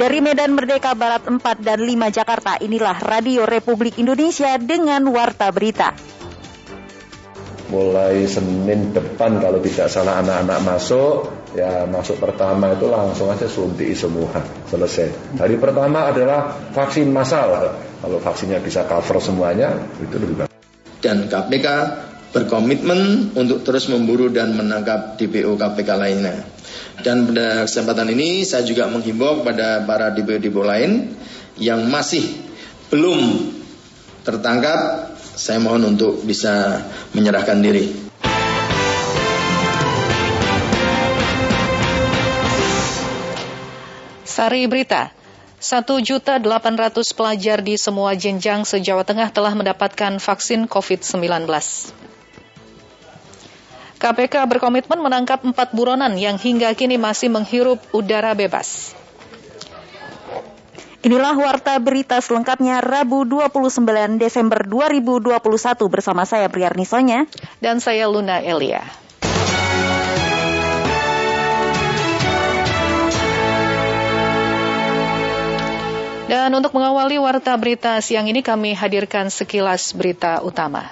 Dari Medan Merdeka Barat 4 dan 5 Jakarta, inilah Radio Republik Indonesia dengan Warta Berita. Mulai Senin depan kalau tidak salah anak-anak masuk, ya masuk pertama itu langsung aja suntik semua, selesai. Hari pertama adalah vaksin massal. Kalau vaksinnya bisa cover semuanya, itu lebih bagus. Dan KPK berkomitmen untuk terus memburu dan menangkap DPO KPK lainnya. Dan pada kesempatan ini saya juga menghimbau kepada para DPO-DPO lain yang masih belum tertangkap, saya mohon untuk bisa menyerahkan diri. Sari Berita, 1.800 pelajar di semua jenjang se-Jawa Tengah telah mendapatkan vaksin COVID-19. KPK berkomitmen menangkap empat buronan yang hingga kini masih menghirup udara bebas. Inilah warta berita selengkapnya Rabu 29 Desember 2021 bersama saya Priarni Sonya dan saya Luna Elia. Dan untuk mengawali warta berita siang ini kami hadirkan sekilas berita utama.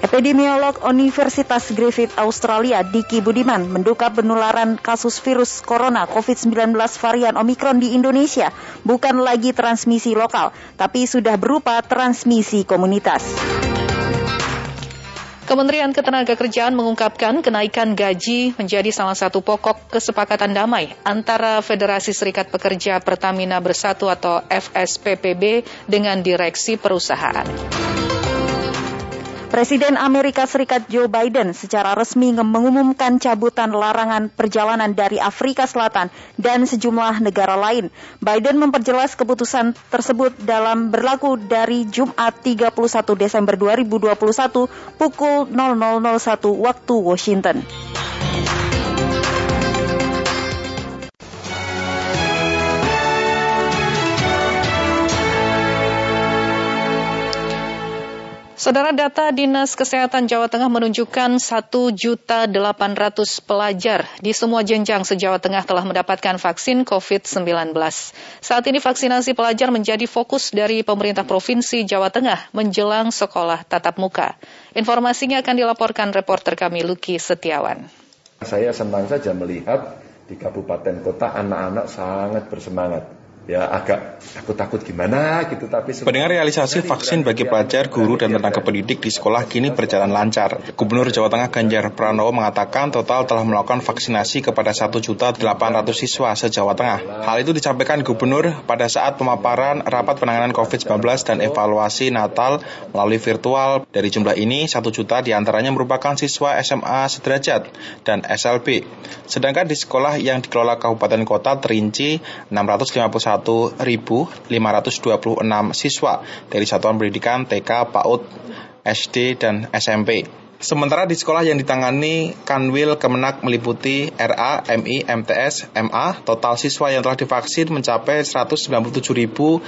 Epidemiolog Universitas Griffith Australia Diki Budiman menduga penularan kasus virus corona COVID-19 varian Omikron di Indonesia bukan lagi transmisi lokal, tapi sudah berupa transmisi komunitas. Kementerian Ketenagakerjaan mengungkapkan kenaikan gaji menjadi salah satu pokok kesepakatan damai antara Federasi Serikat Pekerja Pertamina Bersatu atau FSPPB dengan direksi perusahaan. Presiden Amerika Serikat Joe Biden secara resmi mengumumkan cabutan larangan perjalanan dari Afrika Selatan dan sejumlah negara lain. Biden memperjelas keputusan tersebut dalam berlaku dari Jumat 31 Desember 2021 pukul 0001 waktu Washington. Saudara data Dinas Kesehatan Jawa Tengah menunjukkan 1.800 pelajar di semua jenjang se-Jawa Tengah telah mendapatkan vaksin COVID-19. Saat ini vaksinasi pelajar menjadi fokus dari pemerintah Provinsi Jawa Tengah menjelang sekolah tatap muka. Informasinya akan dilaporkan reporter kami Luki Setiawan. Saya senang saja melihat di kabupaten kota anak-anak sangat bersemangat ya agak takut-takut gimana gitu tapi pendengar realisasi vaksin bagi pelajar, guru dan tenaga pendidik di sekolah kini berjalan lancar. Gubernur Jawa Tengah Ganjar Pranowo mengatakan total telah melakukan vaksinasi kepada 1.800 siswa se-Jawa Tengah. Hal itu disampaikan Gubernur pada saat pemaparan rapat penanganan COVID-19 dan evaluasi Natal melalui virtual. Dari jumlah ini, 1 juta di antaranya merupakan siswa SMA sederajat dan SLB. Sedangkan di sekolah yang dikelola kabupaten kota terinci 651 1.526 siswa dari satuan pendidikan TK, PAUD, SD, dan SMP. Sementara di sekolah yang ditangani Kanwil Kemenak meliputi RA, MI, MTS, MA, total siswa yang telah divaksin mencapai 197.194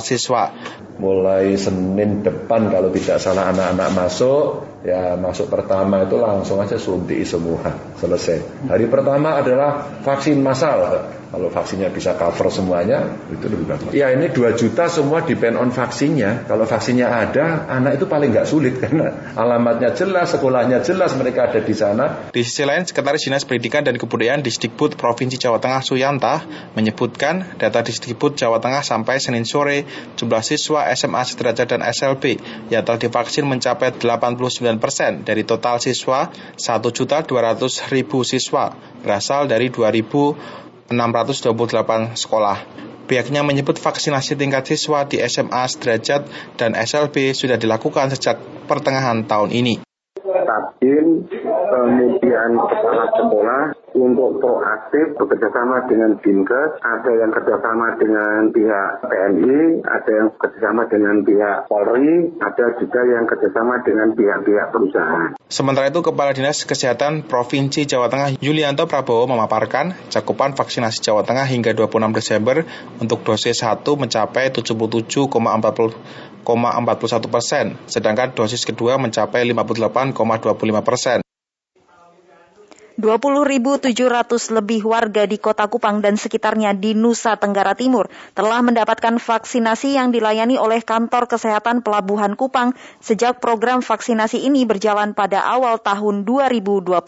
siswa. Mulai Senin depan kalau tidak salah anak-anak masuk, ya masuk pertama itu langsung aja suntik semua, selesai. Hari pertama adalah vaksin massal. Kalau vaksinnya bisa cover semuanya, itu lebih bagus. Ya ini 2 juta semua depend on vaksinnya. Kalau vaksinnya ada, anak itu paling nggak sulit karena alamatnya jelas, sekolahnya jelas, mereka ada di sana. Di sisi lain, Sekretaris Dinas Pendidikan dan Kebudayaan Disdikbud Provinsi Jawa Tengah Suyanta menyebutkan data Disdikbud Jawa Tengah sampai Senin sore jumlah siswa SMA sederajat dan SLB yang telah divaksin mencapai 89 persen dari total siswa 1.200.000 siswa berasal dari 2.000 628 sekolah. Pihaknya menyebut vaksinasi tingkat siswa di SMA sederajat dan SLB sudah dilakukan sejak pertengahan tahun ini. Tabin, kemudian kepala sekolah untuk proaktif bekerjasama dengan Dinkes, ada yang kerjasama dengan pihak TNI, ada yang kerjasama dengan pihak Polri, ada juga yang kerjasama dengan pihak-pihak perusahaan. Sementara itu, Kepala Dinas Kesehatan Provinsi Jawa Tengah Yulianto Prabowo memaparkan cakupan vaksinasi Jawa Tengah hingga 26 Desember untuk dosis 1 mencapai 77,40 persen, sedangkan dosis kedua mencapai 58,25 persen. 20.700 lebih warga di kota Kupang dan sekitarnya di Nusa Tenggara Timur telah mendapatkan vaksinasi yang dilayani oleh kantor kesehatan Pelabuhan Kupang sejak program vaksinasi ini berjalan pada awal tahun 2021.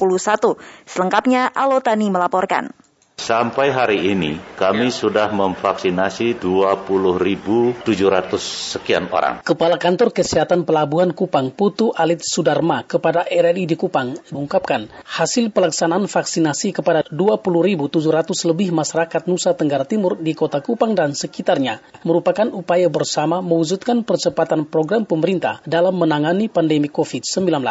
Selengkapnya Alotani melaporkan. Sampai hari ini kami sudah memvaksinasi 20.700 sekian orang. Kepala Kantor Kesehatan Pelabuhan Kupang Putu Alit Sudarma kepada RRI di Kupang mengungkapkan hasil pelaksanaan vaksinasi kepada 20.700 lebih masyarakat Nusa Tenggara Timur di Kota Kupang dan sekitarnya merupakan upaya bersama mewujudkan percepatan program pemerintah dalam menangani pandemi COVID-19.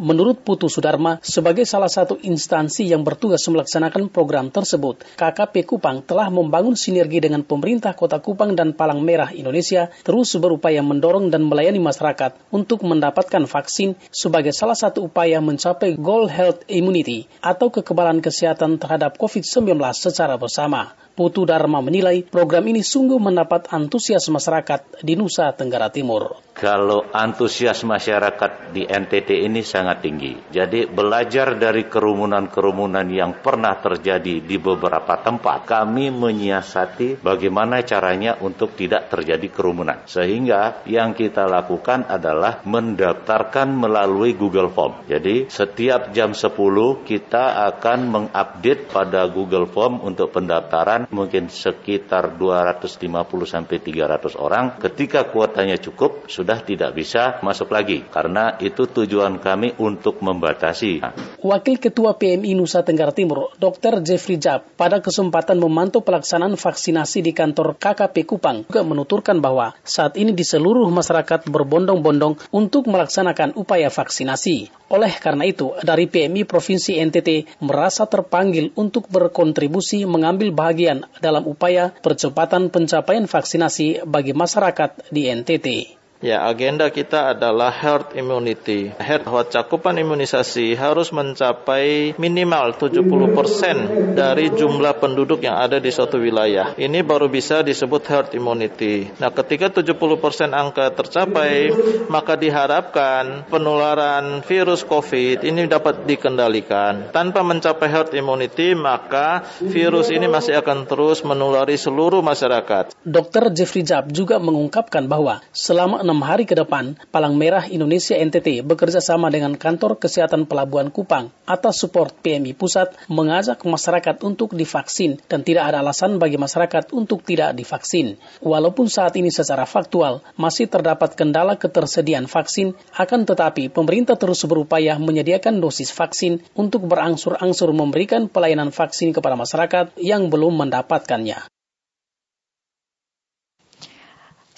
Menurut Putu Sudarma, sebagai salah satu instansi yang bertugas melaksanakan program tersebut, KKP Kupang telah membangun sinergi dengan pemerintah Kota Kupang dan Palang Merah Indonesia terus berupaya mendorong dan melayani masyarakat untuk mendapatkan vaksin sebagai salah satu upaya mencapai goal health immunity atau kekebalan kesehatan terhadap COVID-19 secara bersama. Putu Dharma menilai program ini sungguh mendapat antusias masyarakat di Nusa Tenggara Timur. Kalau antusias masyarakat di NTT ini sangat tinggi. Jadi belajar dari kerumunan-kerumunan yang pernah terjadi di beberapa tempat, kami menyiasati bagaimana caranya untuk tidak terjadi kerumunan. Sehingga yang kita lakukan adalah mendaftarkan melalui Google Form. Jadi setiap jam 10 kita akan mengupdate pada Google Form untuk pendaftaran mungkin sekitar 250 sampai 300 orang. Ketika kuotanya cukup, sudah tidak bisa masuk lagi karena itu tujuan kami untuk membatasi. Wakil Ketua PMI Nusa Tenggara Timur, Dr. Jeffrey Jab, pada kesempatan memantau pelaksanaan vaksinasi di kantor KKP Kupang juga menuturkan bahwa saat ini di seluruh masyarakat berbondong-bondong untuk melaksanakan upaya vaksinasi. Oleh karena itu, dari PMI Provinsi NTT merasa terpanggil untuk berkontribusi mengambil bagian dalam upaya percepatan pencapaian vaksinasi bagi masyarakat di NTT. Ya, agenda kita adalah herd immunity. Herd bahwa cakupan imunisasi harus mencapai minimal 70% dari jumlah penduduk yang ada di suatu wilayah. Ini baru bisa disebut herd immunity. Nah, ketika 70% angka tercapai, maka diharapkan penularan virus COVID ini dapat dikendalikan. Tanpa mencapai herd immunity, maka virus ini masih akan terus menulari seluruh masyarakat. Dr. Jeffrey Jab juga mengungkapkan bahwa selama enam hari ke depan, Palang Merah Indonesia NTT bekerja sama dengan Kantor Kesehatan Pelabuhan Kupang atas support PMI Pusat mengajak masyarakat untuk divaksin dan tidak ada alasan bagi masyarakat untuk tidak divaksin. Walaupun saat ini secara faktual masih terdapat kendala ketersediaan vaksin, akan tetapi pemerintah terus berupaya menyediakan dosis vaksin untuk berangsur-angsur memberikan pelayanan vaksin kepada masyarakat yang belum mendapatkannya.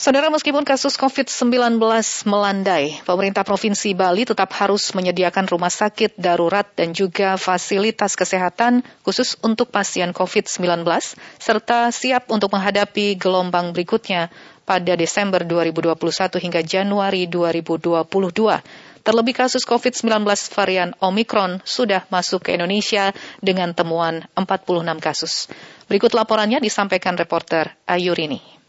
Saudara, meskipun kasus COVID-19 melandai, pemerintah Provinsi Bali tetap harus menyediakan rumah sakit darurat dan juga fasilitas kesehatan khusus untuk pasien COVID-19, serta siap untuk menghadapi gelombang berikutnya pada Desember 2021 hingga Januari 2022. Terlebih kasus COVID-19 varian Omikron sudah masuk ke Indonesia dengan temuan 46 kasus. Berikut laporannya disampaikan reporter Ayurini.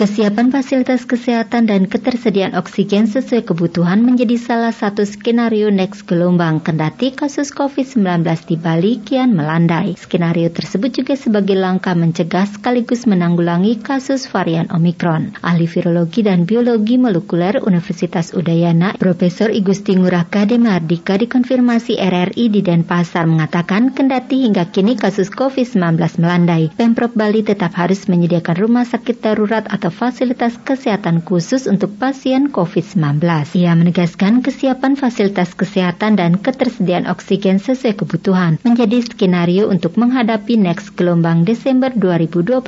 Kesiapan fasilitas kesehatan dan ketersediaan oksigen sesuai kebutuhan menjadi salah satu skenario next gelombang kendati kasus COVID-19 di Bali kian melandai. Skenario tersebut juga sebagai langkah mencegah sekaligus menanggulangi kasus varian Omikron. Ahli virologi dan biologi molekuler Universitas Udayana, Profesor Igusti Ngurah Kade Mardika dikonfirmasi RRI di Denpasar mengatakan kendati hingga kini kasus COVID-19 melandai, Pemprov Bali tetap harus menyediakan rumah sakit darurat atau fasilitas kesehatan khusus untuk pasien COVID-19. Ia menegaskan kesiapan fasilitas kesehatan dan ketersediaan oksigen sesuai kebutuhan menjadi skenario untuk menghadapi next gelombang Desember 2021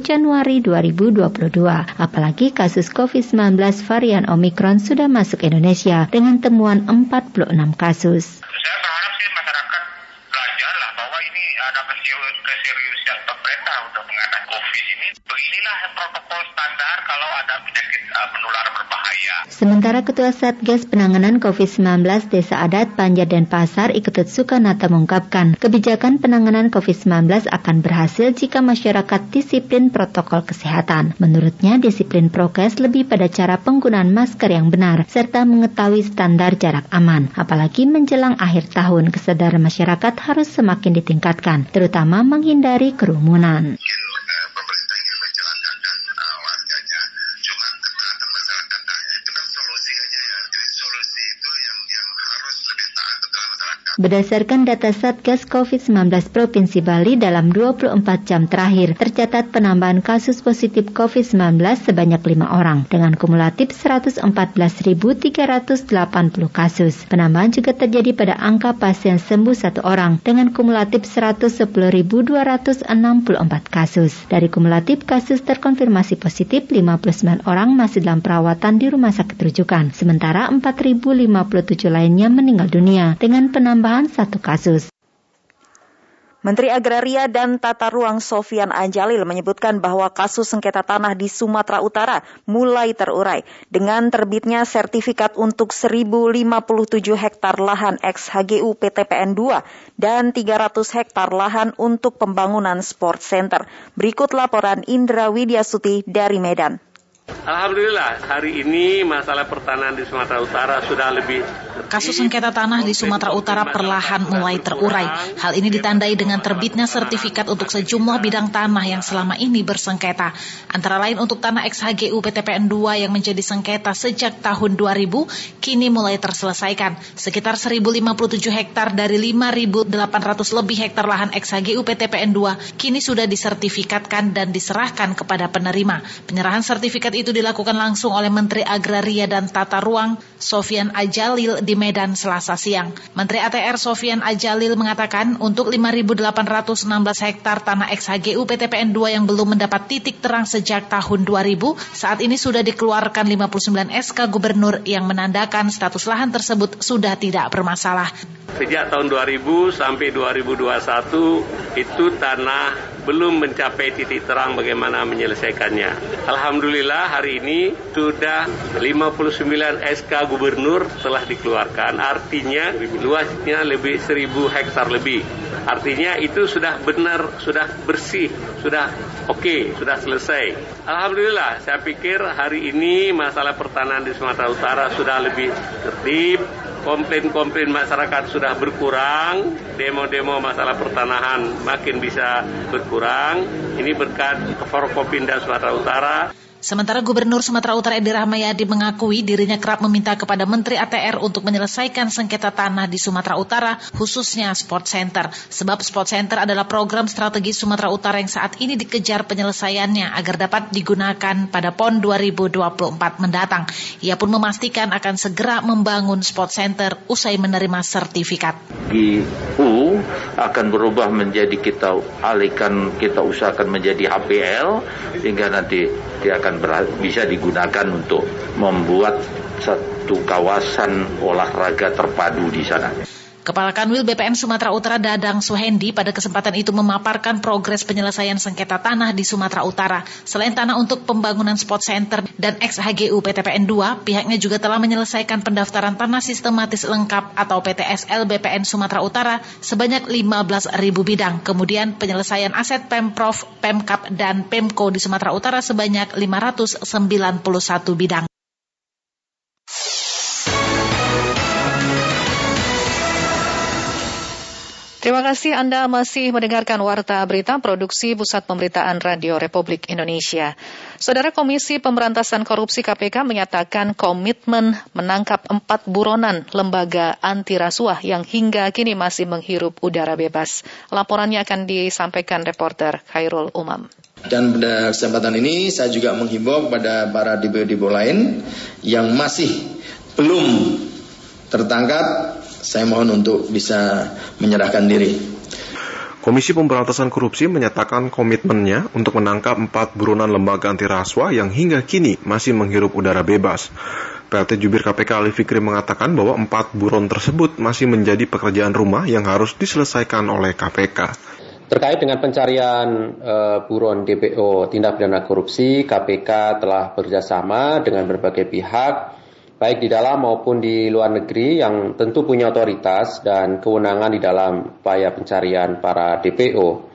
Januari 2022. Apalagi kasus COVID-19 varian Omikron sudah masuk Indonesia dengan temuan 46 kasus. Saya berharap sih masyarakat ini ada keseriusan pemerintah untuk mengatasi COVID ini. Beginilah protokol standar kalau ada penyakit uh, menular berbahaya. Sementara Ketua Satgas Penanganan COVID-19 Desa Adat Banjar dan Pasar Iketut Sukanata mengungkapkan, kebijakan penanganan COVID-19 akan berhasil jika masyarakat disiplin protokol kesehatan. Menurutnya, disiplin prokes lebih pada cara penggunaan masker yang benar, serta mengetahui standar jarak aman. Apalagi menjelang akhir tahun, kesadaran masyarakat harus semakin ditingkatkan, terutama menghindari kerumunan. Berdasarkan data Satgas COVID-19 Provinsi Bali dalam 24 jam terakhir, tercatat penambahan kasus positif COVID-19 sebanyak 5 orang dengan kumulatif 114.380 kasus. Penambahan juga terjadi pada angka pasien sembuh satu orang dengan kumulatif 110.264 kasus. Dari kumulatif kasus terkonfirmasi positif, 59 orang masih dalam perawatan di rumah sakit rujukan, sementara 4.057 lainnya meninggal dunia dengan penambahan penambahan satu kasus. Menteri Agraria dan Tata Ruang Sofian Anjalil menyebutkan bahwa kasus sengketa tanah di Sumatera Utara mulai terurai dengan terbitnya sertifikat untuk 1057 hektar lahan ex HGU PTPN 2 dan 300 hektar lahan untuk pembangunan sport center. Berikut laporan Indra Widyasuti dari Medan. Alhamdulillah hari ini masalah pertanahan di Sumatera Utara sudah lebih Kasus sengketa tanah di Sumatera Utara perlahan mulai terurai. Hal ini ditandai dengan terbitnya sertifikat untuk sejumlah bidang tanah yang selama ini bersengketa. Antara lain untuk tanah XHGU PTPN 2 yang menjadi sengketa sejak tahun 2000 kini mulai terselesaikan. Sekitar 1057 hektar dari 5800 lebih hektar lahan XHGU PTPN 2 kini sudah disertifikatkan dan diserahkan kepada penerima. Penyerahan sertifikat itu dilakukan langsung oleh Menteri Agraria dan Tata Ruang Sofian Ajalil di Medan Selasa siang. Menteri ATR Sofian Ajalil mengatakan untuk 5.816 hektar tanah XHGU PTPN 2 yang belum mendapat titik terang sejak tahun 2000, saat ini sudah dikeluarkan 59 SK Gubernur yang menandakan status lahan tersebut sudah tidak bermasalah. Sejak tahun 2000 sampai 2021 itu tanah belum mencapai titik terang bagaimana menyelesaikannya. Alhamdulillah hari ini sudah 59 SK gubernur telah dikeluarkan. Artinya luasnya lebih 1000 hektar lebih. Artinya itu sudah benar, sudah bersih, sudah oke, okay, sudah selesai. Alhamdulillah, saya pikir hari ini masalah pertanahan di Sumatera Utara sudah lebih tertib, komplain-komplain masyarakat sudah berkurang, demo-demo masalah pertanahan makin bisa berkurang. Ini berkat Forkopinda Sumatera Utara. Sementara Gubernur Sumatera Utara Edi Rahmayadi mengakui dirinya kerap meminta kepada Menteri ATR untuk menyelesaikan sengketa tanah di Sumatera Utara, khususnya Sport Center. Sebab Sport Center adalah program strategi Sumatera Utara yang saat ini dikejar penyelesaiannya agar dapat digunakan pada PON 2024 mendatang. Ia pun memastikan akan segera membangun Sport Center usai menerima sertifikat. GU akan berubah menjadi kita alihkan, kita usahakan menjadi HPL, hingga nanti dia akan akan bisa digunakan untuk membuat satu kawasan olahraga terpadu di sana. Kepala Kanwil BPN Sumatera Utara Dadang Suhendi pada kesempatan itu memaparkan progres penyelesaian sengketa tanah di Sumatera Utara. Selain tanah untuk pembangunan sport center dan XHGU PTPN 2, pihaknya juga telah menyelesaikan pendaftaran tanah sistematis lengkap atau PTSL BPN Sumatera Utara sebanyak 15.000 bidang. Kemudian penyelesaian aset Pemprov, Pemkap, dan Pemko di Sumatera Utara sebanyak 591 bidang. Terima kasih Anda masih mendengarkan Warta Berita Produksi Pusat Pemberitaan Radio Republik Indonesia. Saudara Komisi Pemberantasan Korupsi KPK menyatakan komitmen menangkap empat buronan lembaga anti rasuah yang hingga kini masih menghirup udara bebas. Laporannya akan disampaikan reporter Khairul Umam. Dan pada kesempatan ini saya juga menghimbau kepada para dibo-dibo lain yang masih belum tertangkap saya mohon untuk bisa menyerahkan diri. Komisi Pemberantasan Korupsi menyatakan komitmennya untuk menangkap empat buronan lembaga anti rasuah yang hingga kini masih menghirup udara bebas. PLT Jubir KPK Ali Fikri mengatakan bahwa empat buron tersebut masih menjadi pekerjaan rumah yang harus diselesaikan oleh KPK. Terkait dengan pencarian uh, buron DPO tindak pidana korupsi, KPK telah bekerjasama dengan berbagai pihak, baik di dalam maupun di luar negeri yang tentu punya otoritas dan kewenangan di dalam upaya pencarian para DPO.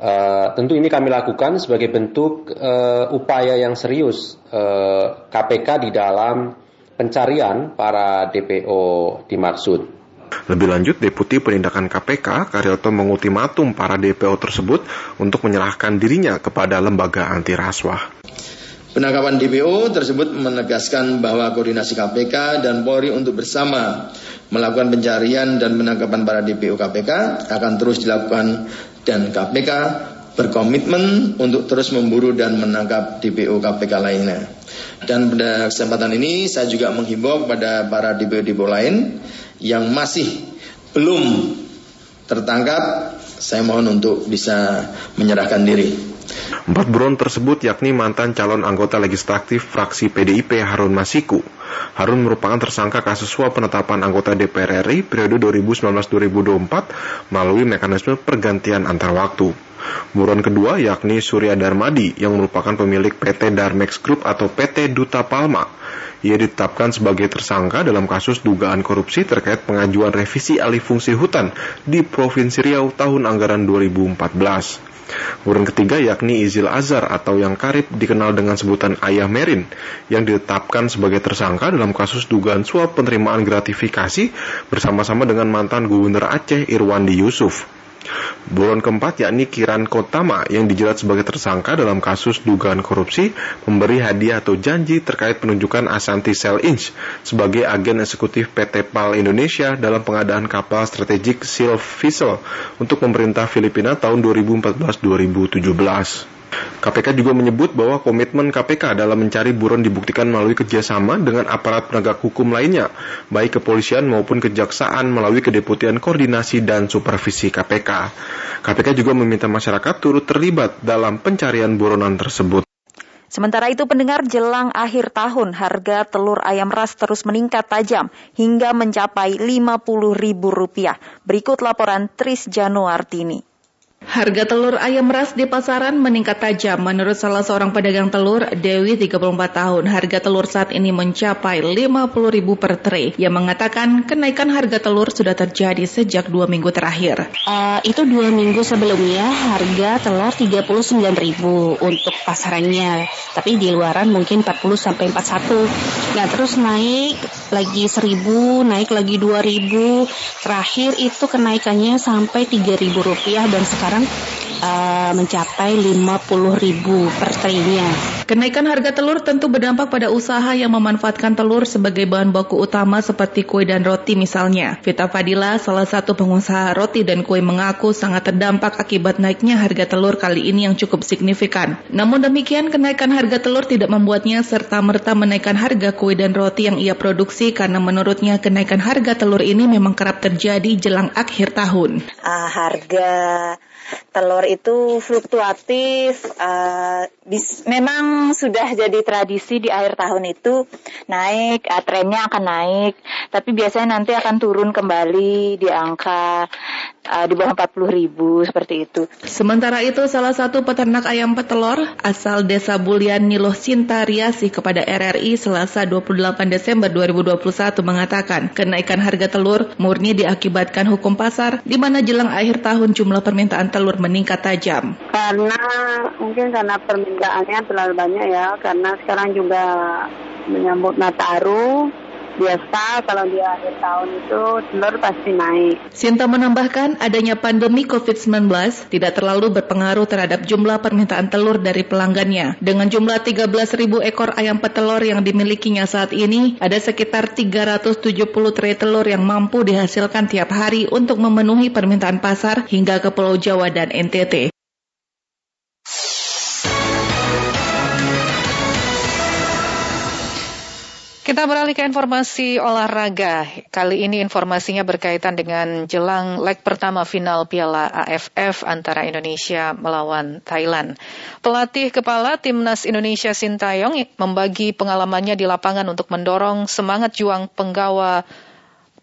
Uh, tentu ini kami lakukan sebagai bentuk uh, upaya yang serius uh, KPK di dalam pencarian para DPO dimaksud. Lebih lanjut, Deputi Penindakan KPK, Karyoto mengultimatum para DPO tersebut untuk menyerahkan dirinya kepada lembaga anti rasuah. Penangkapan DPO tersebut menegaskan bahwa koordinasi KPK dan Polri untuk bersama melakukan pencarian dan penangkapan para DPO KPK akan terus dilakukan dan KPK berkomitmen untuk terus memburu dan menangkap DPO KPK lainnya. Dan pada kesempatan ini saya juga menghimbau kepada para DPO-DPO lain yang masih belum tertangkap, saya mohon untuk bisa menyerahkan diri. Empat buron tersebut yakni mantan calon anggota legislatif fraksi PDIP Harun Masiku. Harun merupakan tersangka kasus suap penetapan anggota DPR RI periode 2019-2024 melalui mekanisme pergantian antar waktu. Buron kedua yakni Surya Darmadi yang merupakan pemilik PT Darmex Group atau PT Duta Palma ia ditetapkan sebagai tersangka dalam kasus dugaan korupsi terkait pengajuan revisi alih fungsi hutan di Provinsi Riau tahun anggaran 2014. Buron ketiga yakni Izil Azhar atau yang karib dikenal dengan sebutan Ayah Merin yang ditetapkan sebagai tersangka dalam kasus dugaan suap penerimaan gratifikasi bersama-sama dengan mantan Gubernur Aceh Irwandi Yusuf. Buron keempat yakni Kiran Kotama yang dijerat sebagai tersangka dalam kasus dugaan korupsi memberi hadiah atau janji terkait penunjukan Asanti Sel Inch sebagai agen eksekutif PT PAL Indonesia dalam pengadaan kapal strategik Silv Vessel untuk pemerintah Filipina tahun 2014-2017. KPK juga menyebut bahwa komitmen KPK dalam mencari buron dibuktikan melalui kerjasama dengan aparat penegak hukum lainnya, baik kepolisian maupun kejaksaan melalui kedeputian koordinasi dan supervisi KPK. KPK juga meminta masyarakat turut terlibat dalam pencarian buronan tersebut. Sementara itu pendengar jelang akhir tahun harga telur ayam ras terus meningkat tajam hingga mencapai Rp50.000. Berikut laporan Tris Januartini. Harga telur ayam ras di pasaran meningkat tajam. Menurut salah seorang pedagang telur, Dewi 34 tahun, harga telur saat ini mencapai 50 ribu per tray. Yang mengatakan kenaikan harga telur sudah terjadi sejak dua minggu terakhir. Uh, itu dua minggu sebelumnya harga telur 39 ribu untuk pasarannya. Tapi di luaran mungkin 40 sampai 41. Nah terus naik lagi 1000, naik lagi 2000. Terakhir itu kenaikannya sampai 3000 rupiah dan sekarang sekarang uh, mencapai 50 ribu per traynya. Kenaikan harga telur tentu berdampak pada usaha yang memanfaatkan telur sebagai bahan baku utama seperti kue dan roti misalnya. Vita Fadila, salah satu pengusaha roti dan kue mengaku sangat terdampak akibat naiknya harga telur kali ini yang cukup signifikan. Namun demikian, kenaikan harga telur tidak membuatnya serta-merta menaikkan harga kue dan roti yang ia produksi karena menurutnya kenaikan harga telur ini memang kerap terjadi jelang akhir tahun. Uh, harga telur itu fluktuatif. Uh, bis, memang sudah jadi tradisi di akhir tahun itu naik, uh, trennya akan naik. Tapi biasanya nanti akan turun kembali di angka uh, di bawah 40 ribu seperti itu. Sementara itu salah satu peternak ayam petelur asal desa Bulian Niloh Sinta Riasi kepada RRI Selasa 28 Desember 2021 mengatakan kenaikan harga telur murni diakibatkan hukum pasar di mana jelang akhir tahun jumlah permintaan telur meningkat tajam? Karena mungkin karena permintaannya terlalu banyak ya, karena sekarang juga menyambut Nataru, biasa kalau di akhir tahun itu telur pasti naik. Sinta menambahkan adanya pandemi COVID-19 tidak terlalu berpengaruh terhadap jumlah permintaan telur dari pelanggannya. Dengan jumlah 13.000 ekor ayam petelur yang dimilikinya saat ini, ada sekitar 370 tray telur yang mampu dihasilkan tiap hari untuk memenuhi permintaan pasar hingga ke Pulau Jawa dan NTT. Kita beralih ke informasi olahraga. Kali ini informasinya berkaitan dengan jelang leg pertama final Piala AFF antara Indonesia melawan Thailand. Pelatih kepala Timnas Indonesia Sintayong membagi pengalamannya di lapangan untuk mendorong semangat juang penggawa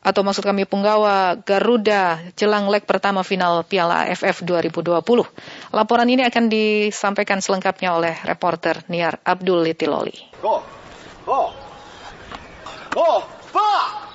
atau maksud kami penggawa Garuda jelang leg pertama final Piala AFF 2020. Laporan ini akan disampaikan selengkapnya oleh reporter Niar Abdul Litiloli. Go. Go. Go.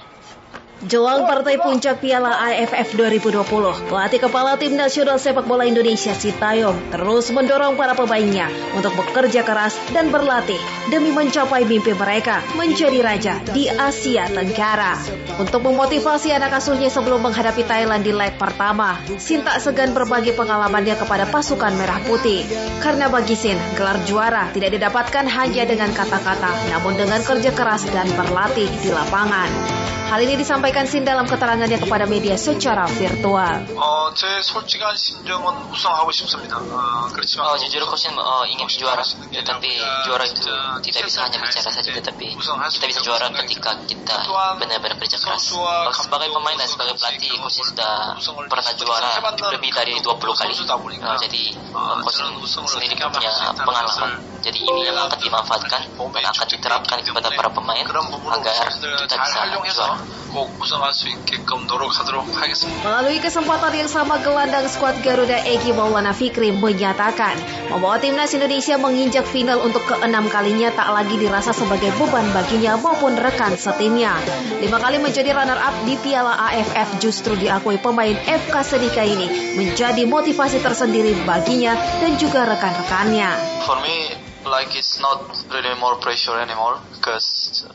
Jelang partai puncak Piala AFF 2020, pelatih kepala tim nasional sepak bola Indonesia Sintayong terus mendorong para pemainnya untuk bekerja keras dan berlatih demi mencapai mimpi mereka menjadi raja di Asia Tenggara. Untuk memotivasi anak asuhnya sebelum menghadapi Thailand di leg pertama, Sin tak segan berbagi pengalamannya kepada pasukan merah putih. Karena bagi Sin, gelar juara tidak didapatkan hanya dengan kata-kata, namun dengan kerja keras dan berlatih di lapangan. Hal ini disampaikan Sin dalam keterangannya kepada media secara virtual. 어, 제 솔직한 심정은 우승하고 싶습니다. 어, 그렇지만 oh, jujur coachnya uh, ingin juara, tetapi juara itu tidak bisa hanya bicara saja, tetapi kita bisa juara ketika kita benar-benar kerja keras. Uh, sebagai pemain dan sebagai pelatih, coachnya sudah pernah juara lebih dari 20 kali. Uh, jadi uh, coach sendiri punya pengalaman. Jadi ini yang akan dimanfaatkan dan akan diterapkan kepada para pemain agar kita bisa juara. Melalui kesempatan yang sama gelandang skuad Garuda Egi Maulana Fikri menyatakan membawa timnas Indonesia menginjak final untuk keenam kalinya tak lagi dirasa sebagai beban baginya maupun rekan setimnya. Lima kali menjadi runner-up di Piala AFF justru diakui pemain FK Sedika ini menjadi motivasi tersendiri baginya dan juga rekan-rekannya. For me, like it's not really more pressure anymore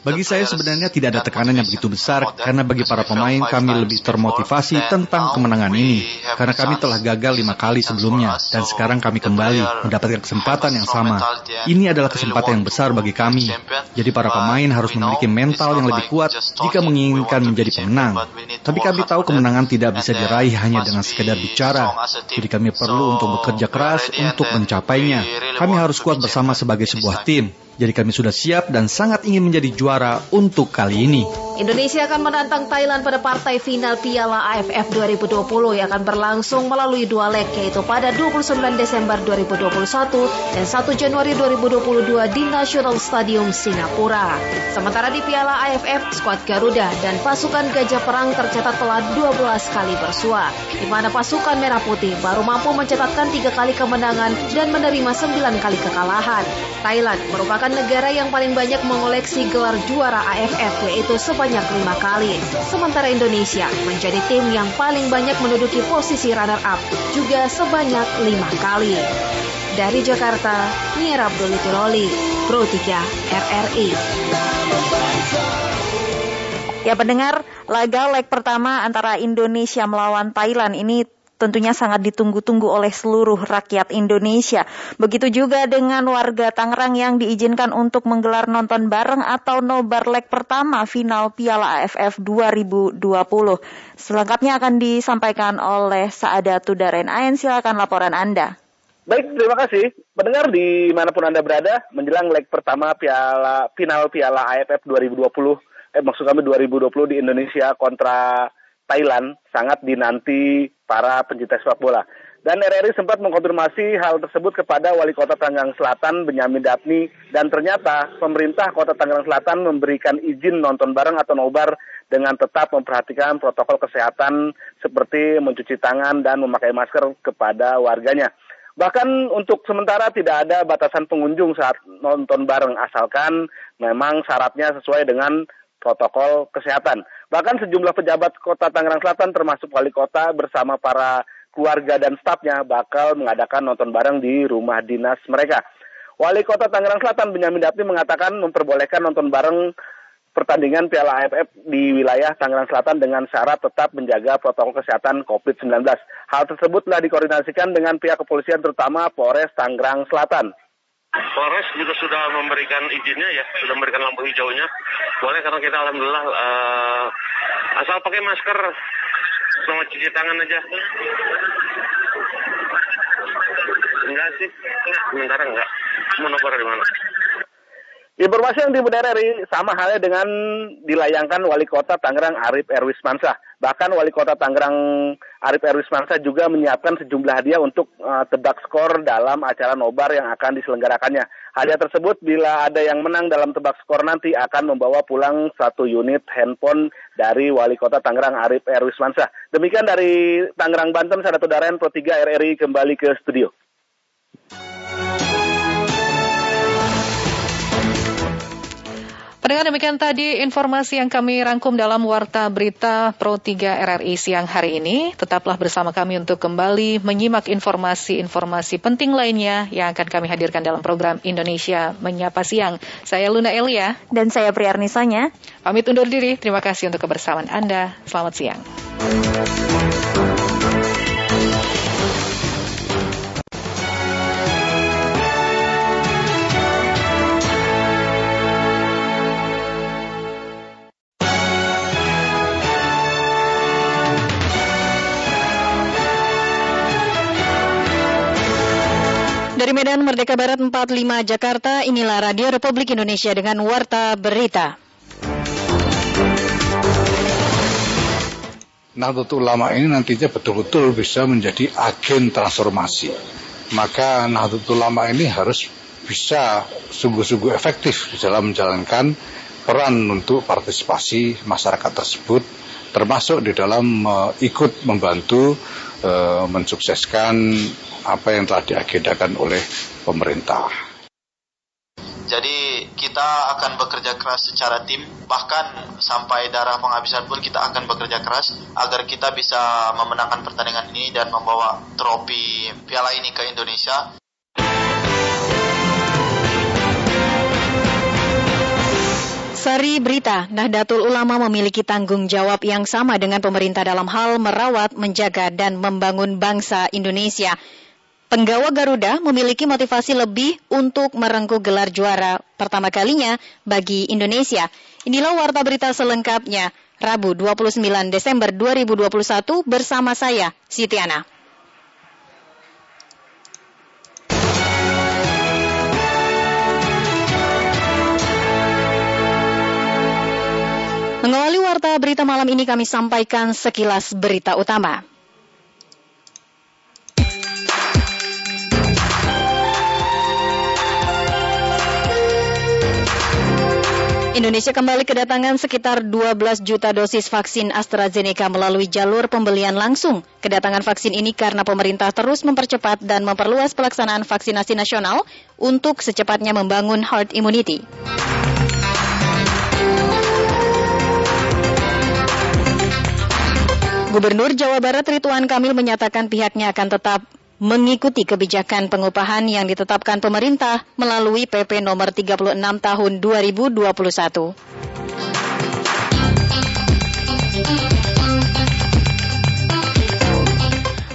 bagi saya sebenarnya tidak ada tekanan yang begitu besar karena bagi para pemain kami lebih termotivasi tentang kemenangan ini karena kami telah gagal lima kali sebelumnya dan sekarang kami kembali mendapatkan kesempatan yang sama. Ini adalah kesempatan yang besar bagi kami. Jadi para pemain harus memiliki mental yang lebih kuat jika menginginkan menjadi pemenang. Tapi kami tahu kemenangan tidak bisa diraih hanya dengan sekedar bicara. Jadi kami perlu untuk bekerja keras untuk mencapainya. Kami harus kuat bersama sebagai sebuah tim. Jadi kami sudah siap dan sangat ingin menjadi juara untuk kali ini. Indonesia akan menantang Thailand pada partai final Piala AFF 2020 yang akan berlangsung melalui dua leg yaitu pada 29 Desember 2021 dan 1 Januari 2022 di National Stadium Singapura. Sementara di Piala AFF, skuad Garuda dan pasukan Gajah Perang tercatat telah 12 kali bersua, di mana pasukan Merah Putih baru mampu mencatatkan tiga kali kemenangan dan menerima 9 kali kekalahan. Thailand merupakan negara yang paling banyak mengoleksi gelar juara AFF yaitu sebanyak lima kali. Sementara Indonesia menjadi tim yang paling banyak menduduki posisi runner-up juga sebanyak lima kali. Dari Jakarta, Mira Abdul Pro 3 RRI. Ya pendengar, laga leg pertama antara Indonesia melawan Thailand ini tentunya sangat ditunggu-tunggu oleh seluruh rakyat Indonesia. Begitu juga dengan warga Tangerang yang diizinkan untuk menggelar nonton bareng atau nobar leg pertama final Piala AFF 2020. Selengkapnya akan disampaikan oleh Saada Tudaren Ayen. Silakan laporan Anda. Baik, terima kasih. Mendengar di mana pun Anda berada, menjelang leg pertama Piala final Piala AFF 2020, eh maksud kami 2020 di Indonesia kontra Thailand sangat dinanti para pencinta sepak bola. Dan RRI sempat mengkonfirmasi hal tersebut kepada Wali Kota Tangerang Selatan, Benyamin Dapni, dan ternyata pemerintah Kota Tangerang Selatan memberikan izin nonton bareng atau nobar dengan tetap memperhatikan protokol kesehatan seperti mencuci tangan dan memakai masker kepada warganya. Bahkan untuk sementara tidak ada batasan pengunjung saat nonton bareng asalkan memang syaratnya sesuai dengan protokol kesehatan. Bahkan sejumlah pejabat kota Tangerang Selatan termasuk wali kota bersama para keluarga dan stafnya bakal mengadakan nonton bareng di rumah dinas mereka. Wali kota Tangerang Selatan Benyamin Dapni mengatakan memperbolehkan nonton bareng pertandingan Piala AFF di wilayah Tangerang Selatan dengan syarat tetap menjaga protokol kesehatan COVID-19. Hal tersebut telah dikoordinasikan dengan pihak kepolisian terutama Polres Tangerang Selatan. Polres juga sudah memberikan izinnya ya, sudah memberikan lampu hijaunya. Boleh karena kita alhamdulillah uh, asal pakai masker sama cuci tangan aja. Enggak sih, sementara enggak. Mau nomor di mana? Informasi yang dihimpun RRI sama halnya dengan dilayangkan Wali Kota Tangerang Arif Erwis Mansah. Bahkan Wali Kota Tangerang Arif Erwis Mansah juga menyiapkan sejumlah hadiah untuk uh, tebak skor dalam acara nobar yang akan diselenggarakannya. Hadiah tersebut bila ada yang menang dalam tebak skor nanti akan membawa pulang satu unit handphone dari Wali Kota Tangerang Arif Erwis Mansah. Demikian dari Tangerang Banten, saya Daren, Pro 3 RRI kembali ke studio. Pendengar demikian tadi informasi yang kami rangkum dalam Warta Berita Pro 3 RRI siang hari ini. Tetaplah bersama kami untuk kembali menyimak informasi-informasi penting lainnya yang akan kami hadirkan dalam program Indonesia Menyapa Siang. Saya Luna Elia. Dan saya Priarnisanya. Pamit undur diri. Terima kasih untuk kebersamaan Anda. Selamat siang. Medan Merdeka Barat 45 Jakarta, inilah Radio Republik Indonesia dengan Warta Berita. Nahdlatul Ulama ini nantinya betul-betul bisa menjadi agen transformasi. Maka Nahdlatul Ulama ini harus bisa sungguh-sungguh efektif dalam menjalankan peran untuk partisipasi masyarakat tersebut, termasuk di dalam uh, ikut membantu uh, mensukseskan apa yang telah diagendakan oleh pemerintah. Jadi kita akan bekerja keras secara tim, bahkan sampai darah penghabisan pun kita akan bekerja keras agar kita bisa memenangkan pertandingan ini dan membawa trofi piala ini ke Indonesia. Sari Berita, Nahdlatul Ulama memiliki tanggung jawab yang sama dengan pemerintah dalam hal merawat, menjaga, dan membangun bangsa Indonesia. Penggawa Garuda memiliki motivasi lebih untuk merengkuh gelar juara pertama kalinya bagi Indonesia. Inilah warta berita selengkapnya, Rabu 29 Desember 2021 bersama saya, Sitiana. Mengawali warta berita malam ini kami sampaikan sekilas berita utama. Indonesia kembali kedatangan sekitar 12 juta dosis vaksin AstraZeneca melalui jalur pembelian langsung. Kedatangan vaksin ini karena pemerintah terus mempercepat dan memperluas pelaksanaan vaksinasi nasional untuk secepatnya membangun herd immunity. Gubernur Jawa Barat Ridwan Kamil menyatakan pihaknya akan tetap mengikuti kebijakan pengupahan yang ditetapkan pemerintah melalui PP nomor 36 tahun 2021.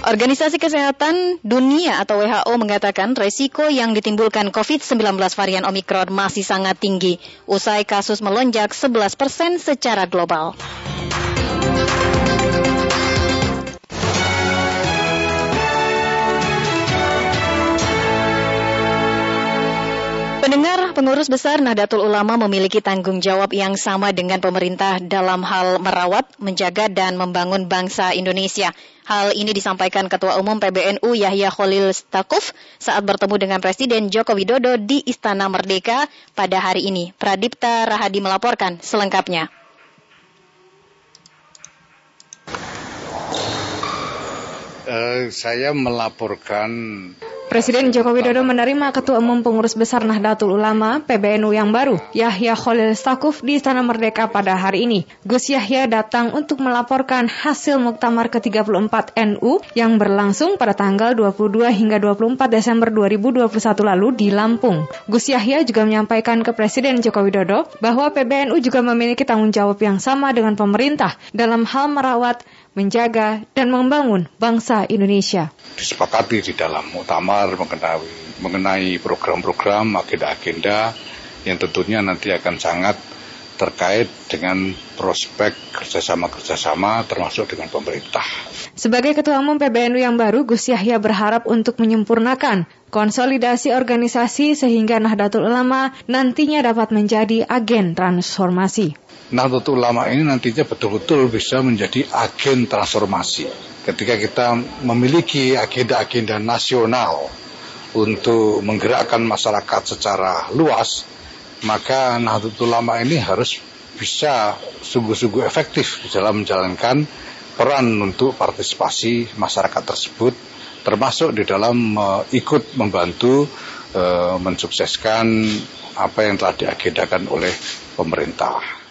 Organisasi Kesehatan Dunia atau WHO mengatakan resiko yang ditimbulkan COVID-19 varian Omikron masih sangat tinggi usai kasus melonjak 11 persen secara global. Pengurus besar Nahdlatul Ulama memiliki tanggung jawab yang sama dengan pemerintah dalam hal merawat, menjaga, dan membangun bangsa Indonesia. Hal ini disampaikan Ketua Umum PBNU Yahya Khalil Stakuf saat bertemu dengan Presiden Joko Widodo di Istana Merdeka pada hari ini. Pradipta Rahadi melaporkan selengkapnya. Uh, saya melaporkan Presiden Joko Widodo menerima Ketua Umum Pengurus Besar Nahdlatul Ulama PBNU yang baru, Yahya Khalil Stakuf di Istana Merdeka pada hari ini. Gus Yahya datang untuk melaporkan hasil Muktamar ke-34 NU yang berlangsung pada tanggal 22 hingga 24 Desember 2021 lalu di Lampung. Gus Yahya juga menyampaikan ke Presiden Joko Widodo bahwa PBNU juga memiliki tanggung jawab yang sama dengan pemerintah dalam hal merawat, menjaga, dan membangun bangsa Indonesia. Disepakati di dalam muktamar mengenai, mengenai program-program, agenda-agenda yang tentunya nanti akan sangat terkait dengan prospek kerjasama-kerjasama termasuk dengan pemerintah. Sebagai Ketua Umum PBNU yang baru, Gus Yahya berharap untuk menyempurnakan konsolidasi organisasi sehingga Nahdlatul Ulama nantinya dapat menjadi agen transformasi. Nahdlatul Ulama ini nantinya betul-betul bisa menjadi agen transformasi. Ketika kita memiliki agenda-agenda nasional untuk menggerakkan masyarakat secara luas, maka Nahdlatul Ulama ini harus bisa sungguh-sungguh efektif dalam menjalankan peran untuk partisipasi masyarakat tersebut termasuk di dalam uh, ikut membantu uh, mensukseskan apa yang telah diagendakan oleh pemerintah.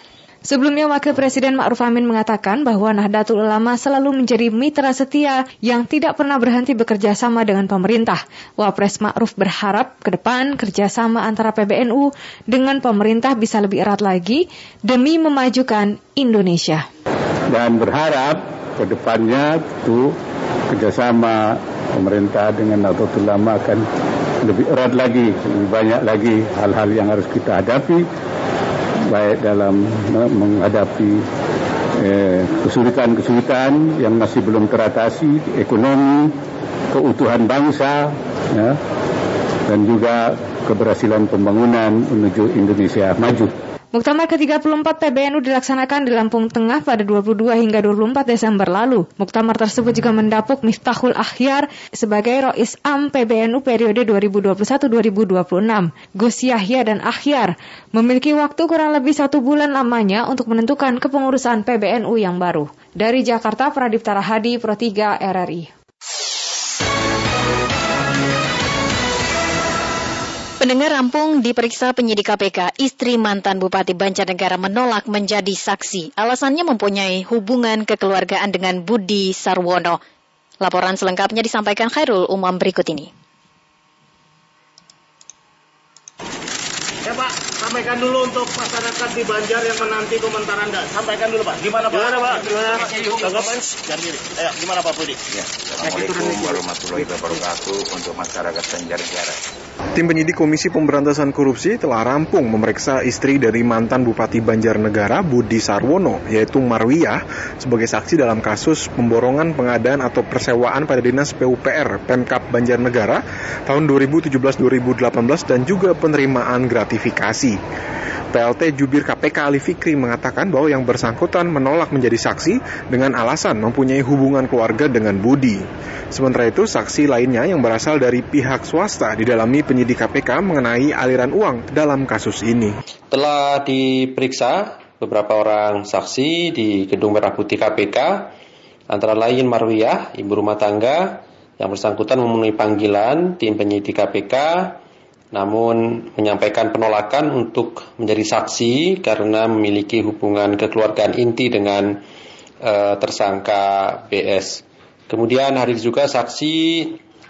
Sebelumnya Wakil Presiden Ma'ruf Amin mengatakan bahwa Nahdlatul Ulama selalu menjadi mitra setia yang tidak pernah berhenti bekerja sama dengan pemerintah. Wapres Ma'ruf berharap ke depan kerjasama antara PBNU dengan pemerintah bisa lebih erat lagi demi memajukan Indonesia. Dan berharap ke depannya itu kerjasama pemerintah dengan Nahdlatul Ulama akan lebih erat lagi, lebih banyak lagi hal-hal yang harus kita hadapi baik dalam menghadapi eh, kesulitan-kesulitan yang masih belum teratasi, ekonomi, keutuhan bangsa, ya, dan juga keberhasilan pembangunan menuju Indonesia maju. Muktamar ke-34 PBNU dilaksanakan di Lampung Tengah pada 22 hingga 24 Desember lalu. Muktamar tersebut juga mendapuk Miftahul Akhyar sebagai Rois Am PBNU periode 2021-2026. Gus Yahya dan Akhyar memiliki waktu kurang lebih satu bulan lamanya untuk menentukan kepengurusan PBNU yang baru. Dari Jakarta, Pradip Tarahadi, Pro 3 RRI. Pendengar rampung diperiksa penyidik KPK, istri mantan Bupati Banjarnegara menolak menjadi saksi. Alasannya mempunyai hubungan kekeluargaan dengan Budi Sarwono. Laporan selengkapnya disampaikan Khairul Umam berikut ini. Ya Pak, sampaikan dulu untuk masyarakat di Banjar yang menanti komentar Anda. Sampaikan dulu Pak. Gimana Pak? Gimana Pak? Gimana? Tanggapan? Jangan. Ayo, gimana Pak Budi? Ya, Assalamualaikum warahmatullahi wabarakatuh untuk masyarakat Banjarnegara. Tim penyidik Komisi Pemberantasan Korupsi telah rampung memeriksa istri dari mantan Bupati Banjarnegara Budi Sarwono, yaitu Marwiyah, sebagai saksi dalam kasus pemborongan pengadaan atau persewaan pada Dinas PUPR Pemkap Banjarnegara tahun 2017-2018 dan juga penerimaan gratifikasi. PLT Jubir KPK Ali Fikri mengatakan bahwa yang bersangkutan menolak menjadi saksi dengan alasan mempunyai hubungan keluarga dengan Budi. Sementara itu, saksi lainnya yang berasal dari pihak swasta didalami penyidik KPK mengenai aliran uang dalam kasus ini. Telah diperiksa beberapa orang saksi di Gedung Merah Putih KPK, antara lain Marwiyah, ibu rumah tangga, yang bersangkutan memenuhi panggilan tim penyidik KPK namun menyampaikan penolakan untuk menjadi saksi karena memiliki hubungan kekeluargaan inti dengan uh, tersangka BS. Kemudian hadir juga saksi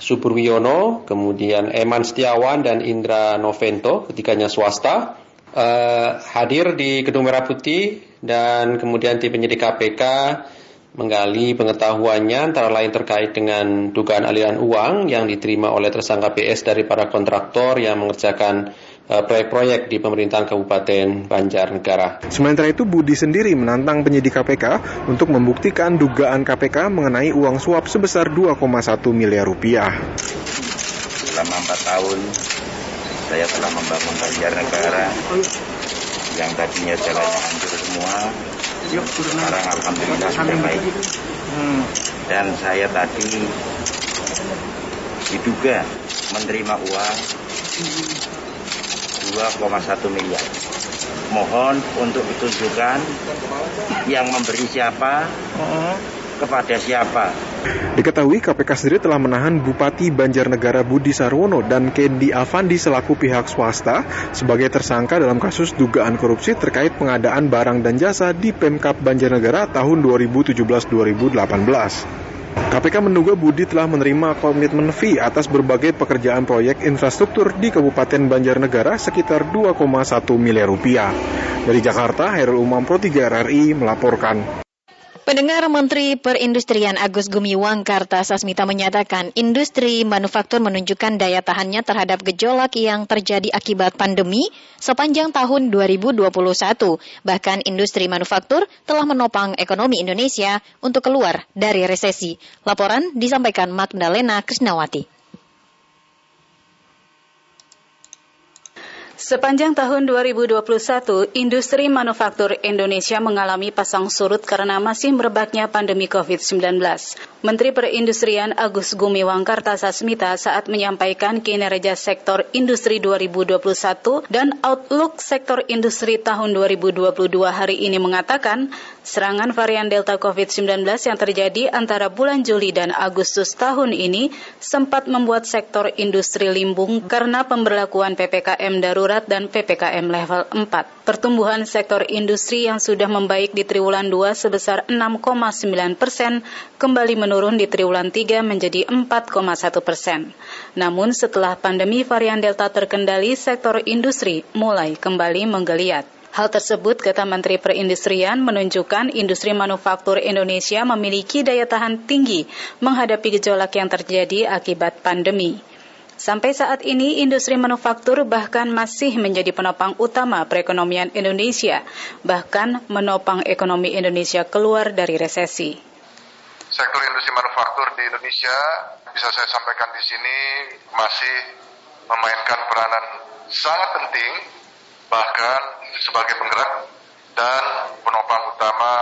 Suburwiono, kemudian Eman Setiawan dan Indra Novento, ketiganya swasta, uh, hadir di Gedung Merah Putih dan kemudian tim penyidik KPK menggali pengetahuannya antara lain terkait dengan dugaan aliran uang yang diterima oleh tersangka PS dari para kontraktor yang mengerjakan eh, proyek-proyek di pemerintahan Kabupaten Banjarnegara. Sementara itu Budi sendiri menantang penyidik KPK untuk membuktikan dugaan KPK mengenai uang suap sebesar 2,1 miliar rupiah. Selama empat tahun saya telah membangun Banjarnegara yang tadinya jalannya hancur semua sekarang alhamdulillah sudah baik. Hmm. Dan saya tadi diduga menerima uang 2,1 miliar. Mohon untuk ditunjukkan yang memberi siapa, kepada siapa. Diketahui KPK sendiri telah menahan Bupati Banjarnegara Budi Sarwono dan Kendi Avandi selaku pihak swasta sebagai tersangka dalam kasus dugaan korupsi terkait pengadaan barang dan jasa di Pemkap Banjarnegara tahun 2017-2018. KPK menduga Budi telah menerima komitmen fee atas berbagai pekerjaan proyek infrastruktur di Kabupaten Banjarnegara sekitar 2,1 miliar rupiah. Dari Jakarta, Herul Umam Pro 3 RRI melaporkan. Pendengar Menteri Perindustrian Agus Gumiwang Kartasasmita menyatakan industri manufaktur menunjukkan daya tahannya terhadap gejolak yang terjadi akibat pandemi sepanjang tahun 2021. Bahkan industri manufaktur telah menopang ekonomi Indonesia untuk keluar dari resesi. Laporan disampaikan Magdalena Krisnawati. Sepanjang tahun 2021, industri manufaktur Indonesia mengalami pasang surut karena masih merebaknya pandemi COVID-19. Menteri Perindustrian Agus Gumiwang Kartasasmita saat menyampaikan kinerja sektor industri 2021 dan outlook sektor industri tahun 2022 hari ini mengatakan, serangan varian Delta COVID-19 yang terjadi antara bulan Juli dan Agustus tahun ini sempat membuat sektor industri limbung karena pemberlakuan PPKM darurat dan PPKM level 4. Pertumbuhan sektor industri yang sudah membaik di triwulan 2 sebesar 6,9 persen kembali menurun di triwulan 3 menjadi 4,1 persen. Namun setelah pandemi varian Delta terkendali, sektor industri mulai kembali menggeliat. Hal tersebut, kata Menteri Perindustrian, menunjukkan industri manufaktur Indonesia memiliki daya tahan tinggi menghadapi gejolak yang terjadi akibat pandemi. Sampai saat ini, industri manufaktur bahkan masih menjadi penopang utama perekonomian Indonesia, bahkan menopang ekonomi Indonesia keluar dari resesi. Sektor industri manufaktur di Indonesia, bisa saya sampaikan di sini, masih memainkan peranan sangat penting, bahkan sebagai penggerak dan penopang utama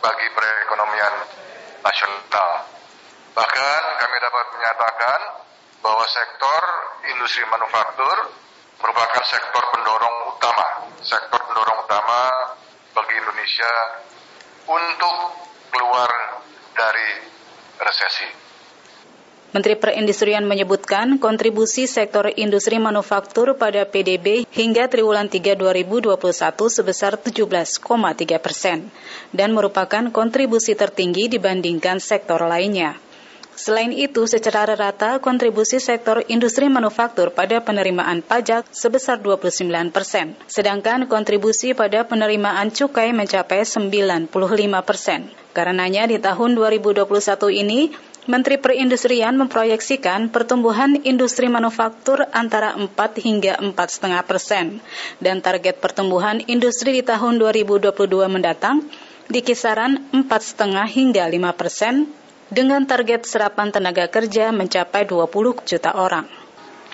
bagi perekonomian nasional. Bahkan kami dapat menyatakan bahwa sektor industri manufaktur merupakan sektor pendorong utama, sektor pendorong utama bagi Indonesia untuk keluar dari resesi. Menteri Perindustrian menyebutkan kontribusi sektor industri manufaktur pada PDB hingga triwulan 3 2021 sebesar 17,3 persen dan merupakan kontribusi tertinggi dibandingkan sektor lainnya. Selain itu, secara rata kontribusi sektor industri manufaktur pada penerimaan pajak sebesar 29 persen, sedangkan kontribusi pada penerimaan cukai mencapai 95 persen. Karenanya di tahun 2021 ini, Menteri Perindustrian memproyeksikan pertumbuhan industri manufaktur antara 4 hingga 4,5 persen, dan target pertumbuhan industri di tahun 2022 mendatang di kisaran 4,5 hingga 5 persen dengan target serapan tenaga kerja mencapai 20 juta orang.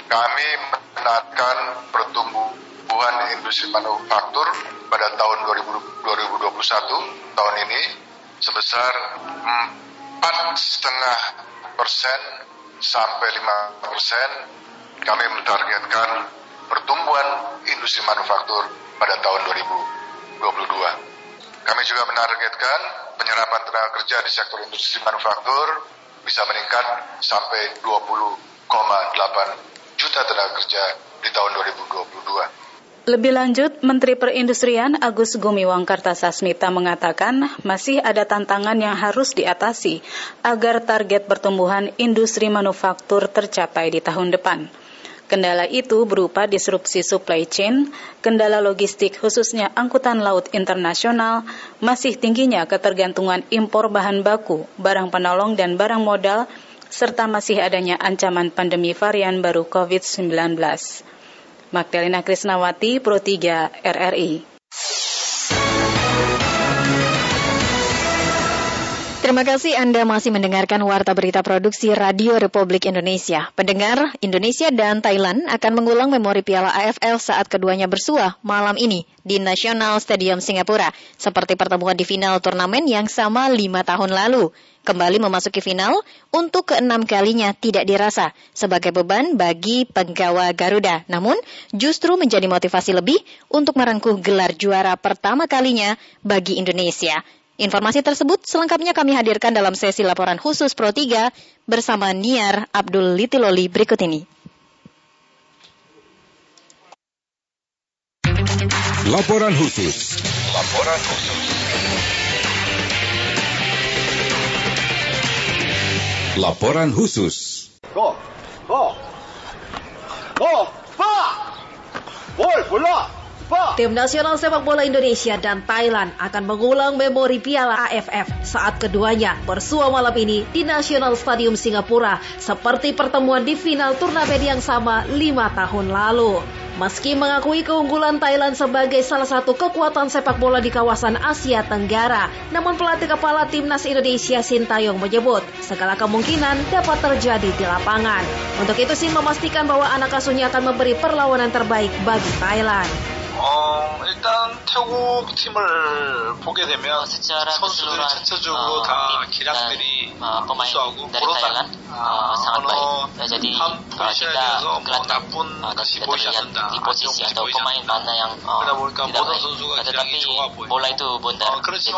Kami menargetkan pertumbuhan industri manufaktur pada tahun 2021 tahun ini sebesar 4,5 persen sampai 5 persen. Kami mentargetkan pertumbuhan industri manufaktur pada tahun 2022. Kami juga menargetkan penyerapan tenaga kerja di sektor industri manufaktur bisa meningkat sampai 20,8 juta tenaga kerja di tahun 2022. Lebih lanjut, Menteri Perindustrian Agus Gumiwang Kartasasmita mengatakan masih ada tantangan yang harus diatasi agar target pertumbuhan industri manufaktur tercapai di tahun depan. Kendala itu berupa disrupsi supply chain, kendala logistik khususnya angkutan laut internasional, masih tingginya ketergantungan impor bahan baku, barang penolong dan barang modal, serta masih adanya ancaman pandemi varian baru COVID-19. Magdalena Krisnawati, Pro 3, RRI. Terima kasih Anda masih mendengarkan Warta Berita Produksi Radio Republik Indonesia. Pendengar, Indonesia dan Thailand akan mengulang memori Piala AFL saat keduanya bersuah malam ini di National Stadium Singapura, seperti pertemuan di final turnamen yang sama lima tahun lalu. Kembali memasuki final untuk keenam kalinya tidak dirasa sebagai beban bagi penggawa Garuda. Namun, justru menjadi motivasi lebih untuk merengkuh gelar juara pertama kalinya bagi Indonesia. Informasi tersebut selengkapnya kami hadirkan dalam sesi laporan khusus Pro 3 bersama Niar Abdul Litiloli berikut ini. Laporan khusus. Laporan khusus. Laporan khusus. Go, go, go, pa, bola, Tim nasional sepak bola Indonesia dan Thailand akan mengulang memori Piala AFF saat keduanya bersua malam ini di National Stadium Singapura seperti pertemuan di final turnamen yang sama lima tahun lalu. Meski mengakui keunggulan Thailand sebagai salah satu kekuatan sepak bola di kawasan Asia Tenggara, namun pelatih kepala timnas Indonesia Sintayong menyebut segala kemungkinan dapat terjadi di lapangan. Untuk itu Sin memastikan bahwa anak asuhnya akan memberi perlawanan terbaik bagi Thailand. 어, 일단 태국 팀을 보게 되면 선수들이 전체적으로 다 기량들이 우수하고 uh, sangat baik. jadi kalau kita kelihatan uh, kita terlihat di posisi atau pemain mana yang uh, tidak baik. Tetapi bola itu bundar, jadi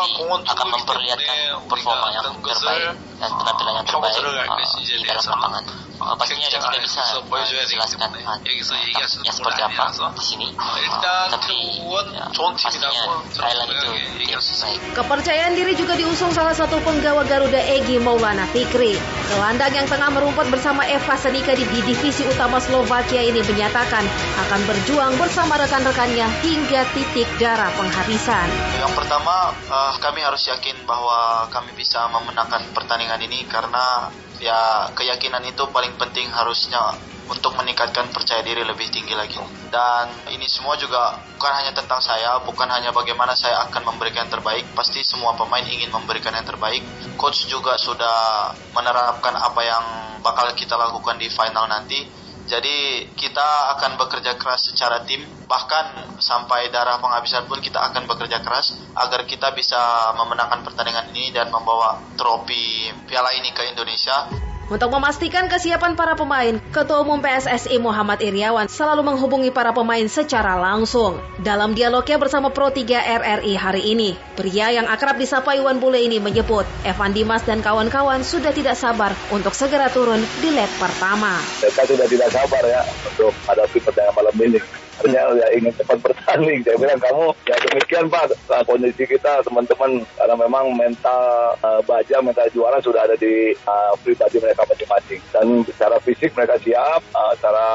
akan memperlihatkan performa yang terbaik dan penampilan yang terbaik uh, di dalam lapangan. Uh, pastinya kita tidak bisa uh, jelaskan uh, ya seperti apa di sini. Uh, tapi ya, pastinya Thailand itu tim baik. Kepercayaan diri juga diusung salah satu penggawa Garuda Egi Maulana Fikri. Gelandang yang tengah merumput bersama Eva Senika di divisi utama Slovakia ini menyatakan akan berjuang bersama rekan-rekannya hingga titik darah penghabisan. Yang pertama, uh, kami harus yakin bahwa kami bisa memenangkan pertandingan ini karena ya keyakinan itu paling penting harusnya untuk meningkatkan percaya diri lebih tinggi lagi. Dan ini semua juga bukan hanya tentang saya, bukan hanya bagaimana saya akan memberikan yang terbaik, pasti semua pemain ingin memberikan yang terbaik. Coach juga sudah menerapkan apa yang bakal kita lakukan di final nanti. Jadi kita akan bekerja keras secara tim, bahkan sampai darah penghabisan pun kita akan bekerja keras agar kita bisa memenangkan pertandingan ini dan membawa trofi piala ini ke Indonesia. Untuk memastikan kesiapan para pemain, Ketua Umum PSSI Muhammad Iriawan selalu menghubungi para pemain secara langsung. Dalam dialognya bersama Pro 3 RRI hari ini, pria yang akrab disapa Iwan Bule ini menyebut Evan Dimas dan kawan-kawan sudah tidak sabar untuk segera turun di leg pertama. Mereka sudah tidak sabar ya untuk hadapi pertandingan malam ini artinya ya ingin cepat bertanding. Saya bilang kamu ya demikian Pak nah, kondisi kita teman-teman karena memang mental uh, baja, mental juara sudah ada di uh, pribadi mereka masing-masing. Dan secara fisik mereka siap, uh, secara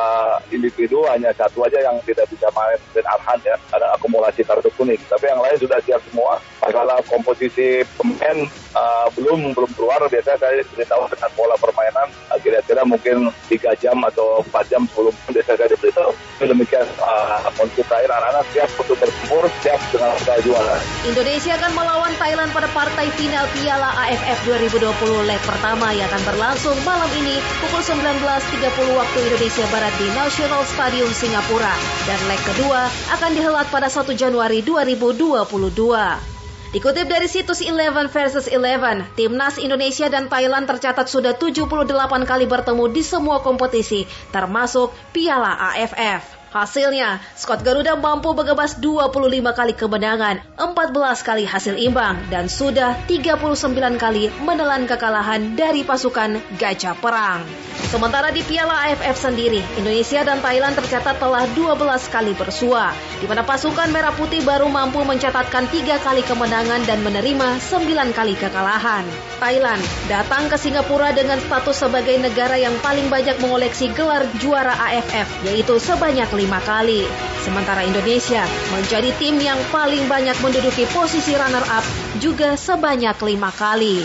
individu hanya satu aja yang tidak bisa main dan Arhan ya ada akumulasi kartu kuning. Tapi yang lain sudah siap semua. Masalah komposisi pemain uh, belum belum keluar. Biasanya saya beritahu dengan pola permainan kira-kira mungkin 3 jam atau 4 jam sebelum biasa saya diberitahu. Demikian uh, untuk air anak-anak siap untuk bertempur, siap dengan segala juara. Indonesia akan melawan Thailand pada partai final Piala AFF 2020 leg pertama yang akan berlangsung malam ini pukul 19.30 waktu Indonesia Barat di National Stadium Singapura dan leg kedua akan dihelat pada 1 Januari 2022. Dikutip dari situs Eleven versus Eleven, timnas Indonesia dan Thailand tercatat sudah 78 kali bertemu di semua kompetisi, termasuk Piala AFF. Hasilnya, Scott Garuda mampu mengebas 25 kali kemenangan, 14 kali hasil imbang, dan sudah 39 kali menelan kekalahan dari pasukan Gajah Perang. Sementara di Piala AFF sendiri, Indonesia dan Thailand tercatat telah 12 kali bersua, di mana pasukan Merah Putih baru mampu mencatatkan 3 kali kemenangan dan menerima 9 kali kekalahan. Thailand datang ke Singapura dengan status sebagai negara yang paling banyak mengoleksi gelar juara AFF, yaitu sebanyak 5 lima kali. Sementara Indonesia menjadi tim yang paling banyak menduduki posisi runner-up juga sebanyak lima kali.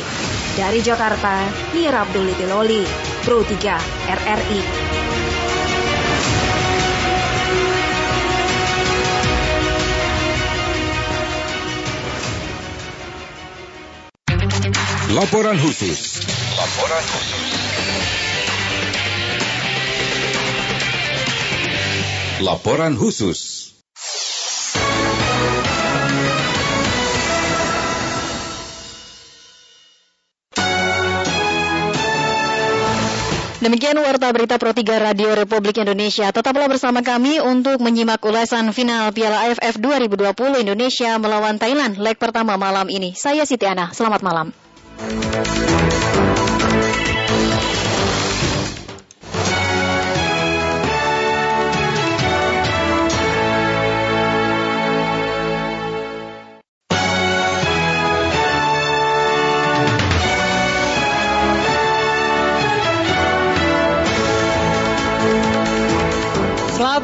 Dari Jakarta, Mira Abdul Loli, Pro 3 RRI. Laporan khusus. Laporan khusus. Laporan khusus. Demikian warta berita Pro 3 Radio Republik Indonesia. Tetaplah bersama kami untuk menyimak ulasan final Piala AFF 2020 Indonesia melawan Thailand leg pertama malam ini. Saya Siti Ana. Selamat malam.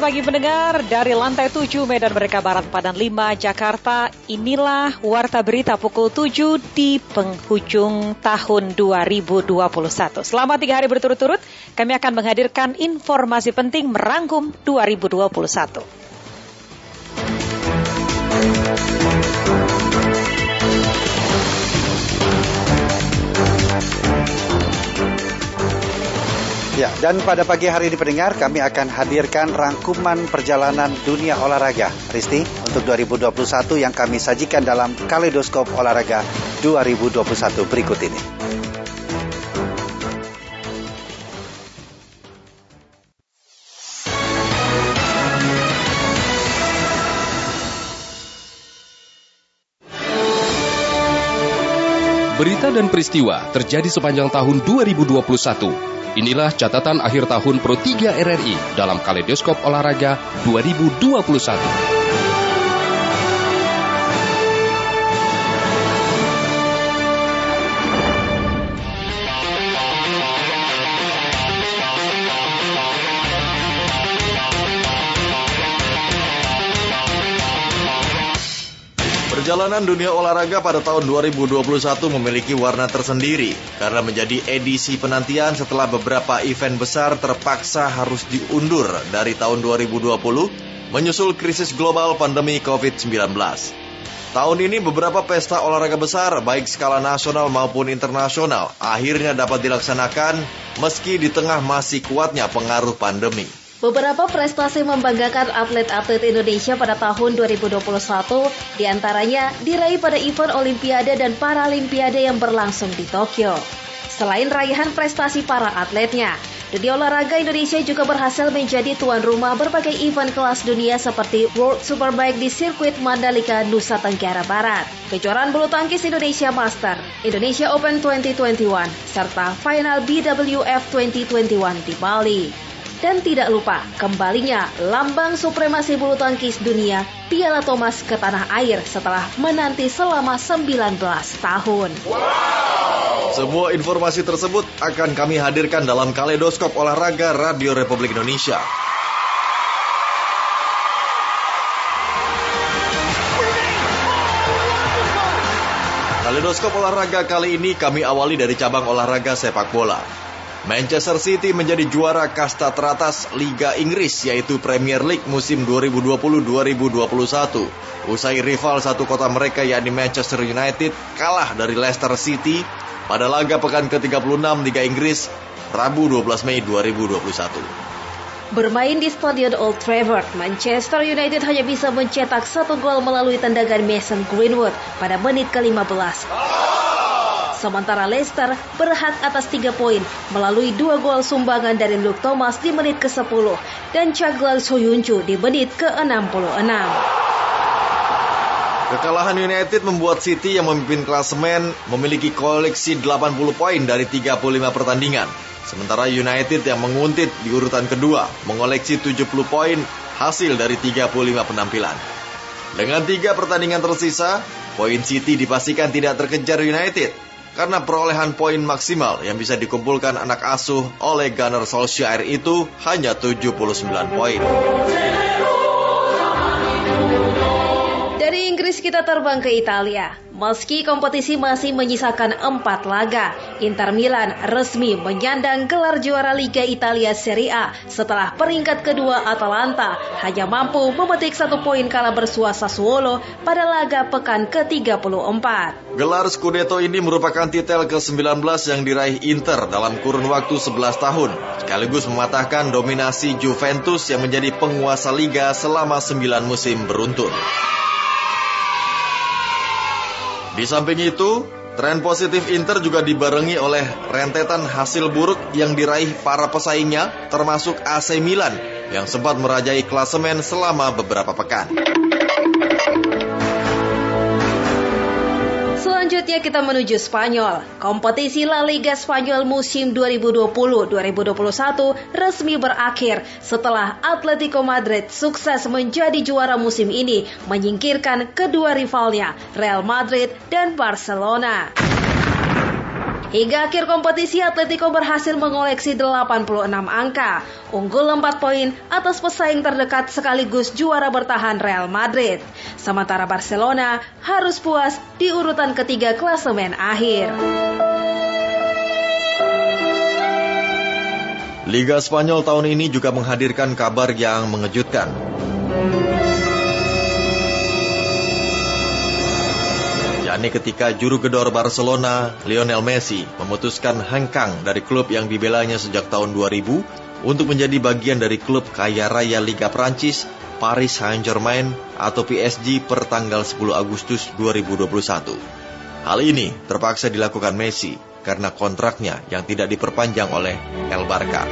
Pagi pendengar dari lantai 7 Medan Merdeka Barat Padan 5 Jakarta. Inilah Warta Berita pukul 7 di penghujung tahun 2021. Selama tiga hari berturut-turut kami akan menghadirkan informasi penting merangkum 2021. Ya, dan pada pagi hari ini pendengar kami akan hadirkan rangkuman perjalanan dunia olahraga. Risti, untuk 2021 yang kami sajikan dalam Kaleidoskop Olahraga 2021 berikut ini. Berita dan peristiwa terjadi sepanjang tahun 2021 Inilah catatan akhir tahun Pro 3 RRI dalam Kaleidoskop Olahraga 2021. Perjalanan dunia olahraga pada tahun 2021 memiliki warna tersendiri karena menjadi edisi penantian setelah beberapa event besar terpaksa harus diundur dari tahun 2020 menyusul krisis global pandemi COVID-19. Tahun ini beberapa pesta olahraga besar baik skala nasional maupun internasional akhirnya dapat dilaksanakan meski di tengah masih kuatnya pengaruh pandemi. Beberapa prestasi membanggakan atlet-atlet Indonesia pada tahun 2021 di antaranya diraih pada event Olimpiade dan Paralimpiade yang berlangsung di Tokyo. Selain raihan prestasi para atletnya, dunia olahraga Indonesia juga berhasil menjadi tuan rumah berbagai event kelas dunia seperti World Superbike di sirkuit Mandalika, Nusa Tenggara Barat, kejuaraan bulu tangkis Indonesia Master, Indonesia Open 2021, serta final BWF 2021 di Bali. Dan tidak lupa, kembalinya lambang supremasi bulu tangkis dunia Piala Thomas ke tanah air setelah menanti selama 19 tahun. Semua informasi tersebut akan kami hadirkan dalam Kaleidoskop Olahraga Radio Republik Indonesia. Kaleidoskop olahraga kali ini kami awali dari cabang olahraga sepak bola. Manchester City menjadi juara kasta teratas Liga Inggris yaitu Premier League musim 2020-2021. Usai rival satu kota mereka yakni Manchester United kalah dari Leicester City pada laga pekan ke-36 Liga Inggris Rabu 12 Mei 2021. Bermain di Stadion Old Trafford, Manchester United hanya bisa mencetak satu gol melalui tendangan Mason Greenwood pada menit ke-15. Sementara Leicester berhak atas tiga poin melalui dua gol sumbangan dari Luke Thomas di menit ke-10 dan Chaglar Soyuncu di menit ke-66. Kekalahan United membuat City yang memimpin klasemen memiliki koleksi 80 poin dari 35 pertandingan. Sementara United yang menguntit di urutan kedua mengoleksi 70 poin hasil dari 35 penampilan. Dengan tiga pertandingan tersisa, poin City dipastikan tidak terkejar United karena perolehan poin maksimal yang bisa dikumpulkan anak asuh oleh Gunnar Solskjaer itu hanya 79 poin. Kita terbang ke Italia. Meski kompetisi masih menyisakan empat laga, Inter Milan resmi menyandang gelar juara Liga Italia Serie A setelah peringkat kedua Atalanta hanya mampu memetik satu poin kala bersua Sassuolo pada laga pekan ke-34. Gelar Scudetto ini merupakan titel ke-19 yang diraih Inter dalam kurun waktu 11 tahun, sekaligus mematahkan dominasi Juventus yang menjadi penguasa Liga selama 9 musim beruntun. Di samping itu, tren positif Inter juga dibarengi oleh rentetan hasil buruk yang diraih para pesaingnya, termasuk AC Milan yang sempat merajai klasemen selama beberapa pekan. Selanjutnya kita menuju Spanyol. Kompetisi La Liga Spanyol musim 2020-2021 resmi berakhir setelah Atletico Madrid sukses menjadi juara musim ini menyingkirkan kedua rivalnya Real Madrid dan Barcelona. Hingga akhir kompetisi, Atletico berhasil mengoleksi 86 angka, unggul 4 poin atas pesaing terdekat sekaligus juara bertahan Real Madrid. Sementara Barcelona harus puas di urutan ketiga klasemen akhir. Liga Spanyol tahun ini juga menghadirkan kabar yang mengejutkan. Yakni ketika juru gedor Barcelona, Lionel Messi, memutuskan hengkang dari klub yang dibelanya sejak tahun 2000 untuk menjadi bagian dari klub kaya raya Liga Prancis, Paris Saint-Germain atau PSG per tanggal 10 Agustus 2021. Hal ini terpaksa dilakukan Messi karena kontraknya yang tidak diperpanjang oleh El Barca.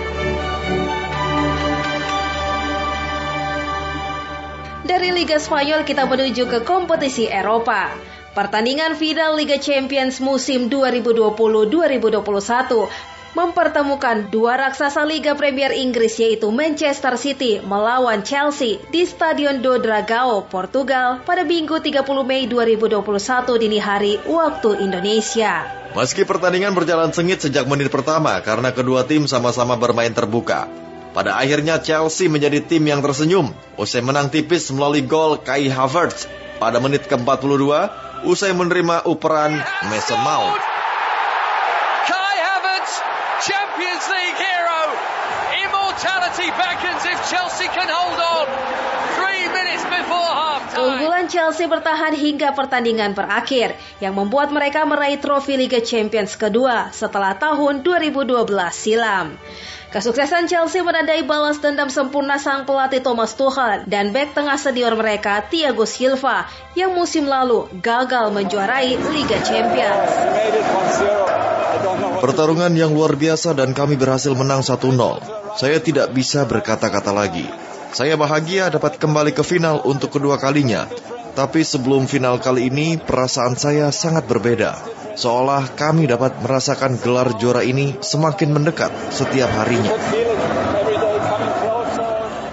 Dari Liga Spanyol kita menuju ke kompetisi Eropa. Pertandingan final Liga Champions musim 2020-2021 mempertemukan dua raksasa Liga Premier Inggris yaitu Manchester City melawan Chelsea di Stadion do Dragao, Portugal pada Minggu 30 Mei 2021 dini hari waktu Indonesia. Meski pertandingan berjalan sengit sejak menit pertama karena kedua tim sama-sama bermain terbuka. Pada akhirnya Chelsea menjadi tim yang tersenyum usai menang tipis melalui gol Kai Havertz pada menit ke-42 usai menerima uperan Mason Mount. Kai Havertz, Champions League hero. Immortality beckons if Chelsea can hold on. Three minutes before half Keunggulan Chelsea bertahan hingga pertandingan berakhir, yang membuat mereka meraih trofi Liga Champions kedua setelah tahun 2012 silam. Kesuksesan Chelsea menandai balas dendam sempurna sang pelatih Thomas Tuchel dan bek tengah senior mereka Thiago Silva yang musim lalu gagal menjuarai Liga Champions. Pertarungan yang luar biasa dan kami berhasil menang 1-0. Saya tidak bisa berkata-kata lagi. Saya bahagia dapat kembali ke final untuk kedua kalinya. Tapi sebelum final kali ini, perasaan saya sangat berbeda seolah kami dapat merasakan gelar juara ini semakin mendekat setiap harinya.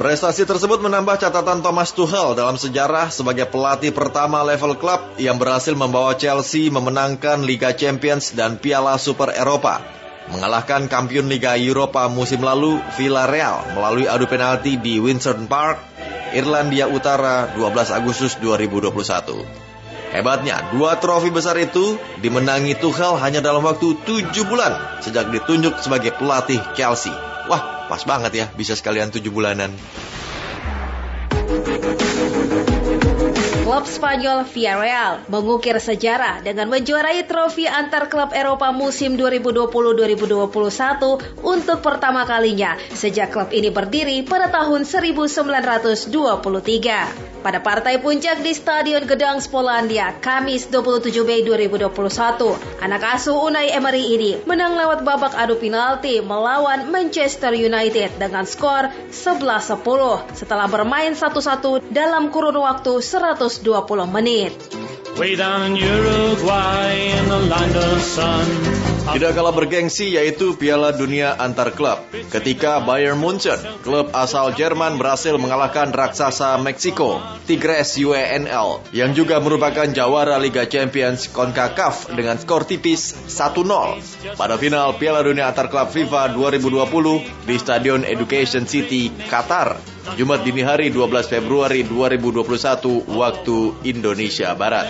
Prestasi tersebut menambah catatan Thomas Tuchel dalam sejarah sebagai pelatih pertama level klub yang berhasil membawa Chelsea memenangkan Liga Champions dan Piala Super Eropa. Mengalahkan kampiun Liga Eropa musim lalu Villarreal melalui adu penalti di Windsor Park, Irlandia Utara 12 Agustus 2021. Hebatnya, dua trofi besar itu dimenangi Tuchel hanya dalam waktu tujuh bulan sejak ditunjuk sebagai pelatih Chelsea. Wah, pas banget ya, bisa sekalian tujuh bulanan. Klub Spanyol Villarreal mengukir sejarah dengan menjuarai trofi antar klub Eropa musim 2020-2021 untuk pertama kalinya sejak klub ini berdiri pada tahun 1923. Pada partai puncak di Stadion Gedang Polandia, Kamis 27 Mei 2021, anak asuh Unai Emery ini menang lewat babak adu penalti melawan Manchester United dengan skor 11-10 setelah bermain satu-satu dalam kurun waktu 100 20 menit. Tidak kalah bergengsi yaitu Piala Dunia antar klub. Ketika Bayern Munchen, klub asal Jerman berhasil mengalahkan raksasa Meksiko, Tigres UENL, yang juga merupakan jawara Liga Champions CONCACAF dengan skor tipis 1-0 pada final Piala Dunia antar klub FIFA 2020 di Stadion Education City, Qatar. Jumat dini hari 12 Februari 2021 waktu Indonesia Barat.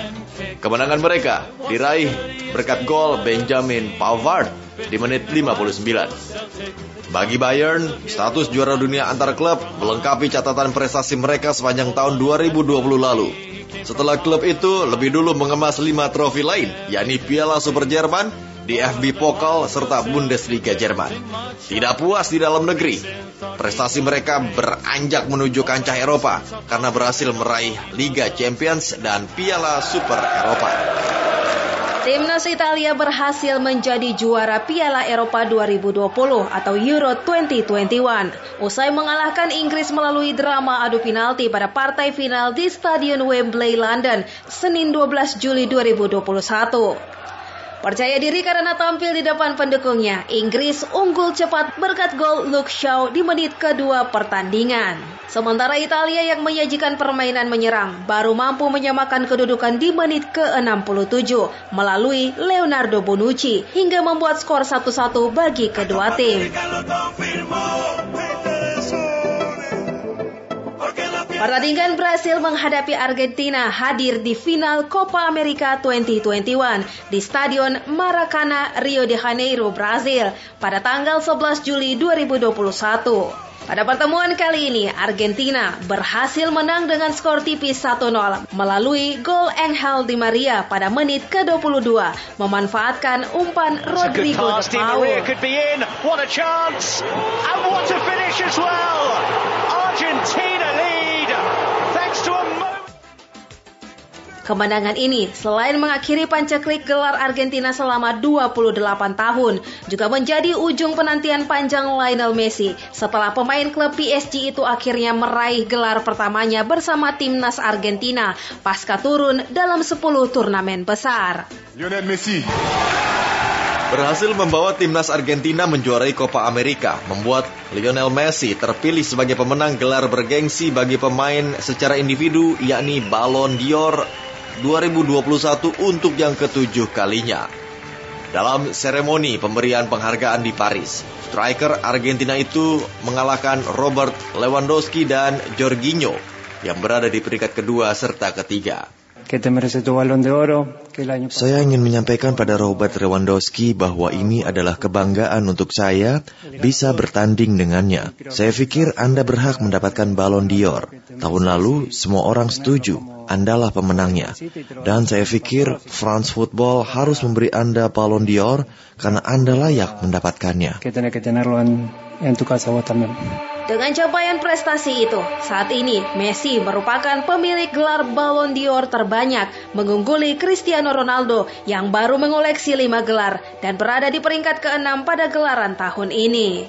Kemenangan mereka diraih berkat gol Benjamin Pavard di menit 59. Bagi Bayern, status juara dunia antar klub melengkapi catatan prestasi mereka sepanjang tahun 2020 lalu. Setelah klub itu lebih dulu mengemas lima trofi lain, yakni Piala Super Jerman, di FB Pokal serta Bundesliga Jerman. Tidak puas di dalam negeri, prestasi mereka beranjak menuju kancah Eropa karena berhasil meraih Liga Champions dan Piala Super Eropa. Timnas Italia berhasil menjadi juara Piala Eropa 2020 atau Euro 2021 usai mengalahkan Inggris melalui drama adu penalti pada partai final di Stadion Wembley London Senin 12 Juli 2021. Percaya diri karena tampil di depan pendukungnya, Inggris unggul cepat berkat gol Luke Shaw di menit kedua pertandingan. Sementara Italia yang menyajikan permainan menyerang baru mampu menyamakan kedudukan di menit ke-67 melalui Leonardo Bonucci hingga membuat skor 1-1 bagi kedua tim. Pertandingan Brasil menghadapi Argentina hadir di final Copa America 2021 di Stadion Maracana, Rio de Janeiro, Brazil pada tanggal 11 Juli 2021. Pada pertemuan kali ini, Argentina berhasil menang dengan skor tipis 1-0 melalui gol Angel Di Maria pada menit ke-22 memanfaatkan umpan Rodrigo de Paul. Argentina Kemenangan ini selain mengakhiri pancaklik gelar Argentina selama 28 tahun, juga menjadi ujung penantian panjang Lionel Messi setelah pemain klub PSG itu akhirnya meraih gelar pertamanya bersama timnas Argentina pasca turun dalam 10 turnamen besar. Lionel Messi berhasil membawa timnas Argentina menjuarai Copa America, membuat Lionel Messi terpilih sebagai pemenang gelar bergengsi bagi pemain secara individu yakni Ballon d'Or 2021 untuk yang ketujuh kalinya. Dalam seremoni pemberian penghargaan di Paris, striker Argentina itu mengalahkan Robert Lewandowski dan Jorginho yang berada di peringkat kedua serta ketiga. Saya ingin menyampaikan pada Robert Lewandowski bahwa ini adalah kebanggaan untuk saya bisa bertanding dengannya. Saya pikir Anda berhak mendapatkan Ballon d'Or. Tahun lalu semua orang setuju, Andalah pemenangnya. Dan saya pikir France Football harus memberi Anda Ballon d'Or karena Anda layak mendapatkannya. Dengan capaian prestasi itu, saat ini Messi merupakan pemilik gelar Ballon d'Or terbanyak, mengungguli Cristiano Ronaldo yang baru mengoleksi lima gelar dan berada di peringkat keenam pada gelaran tahun ini.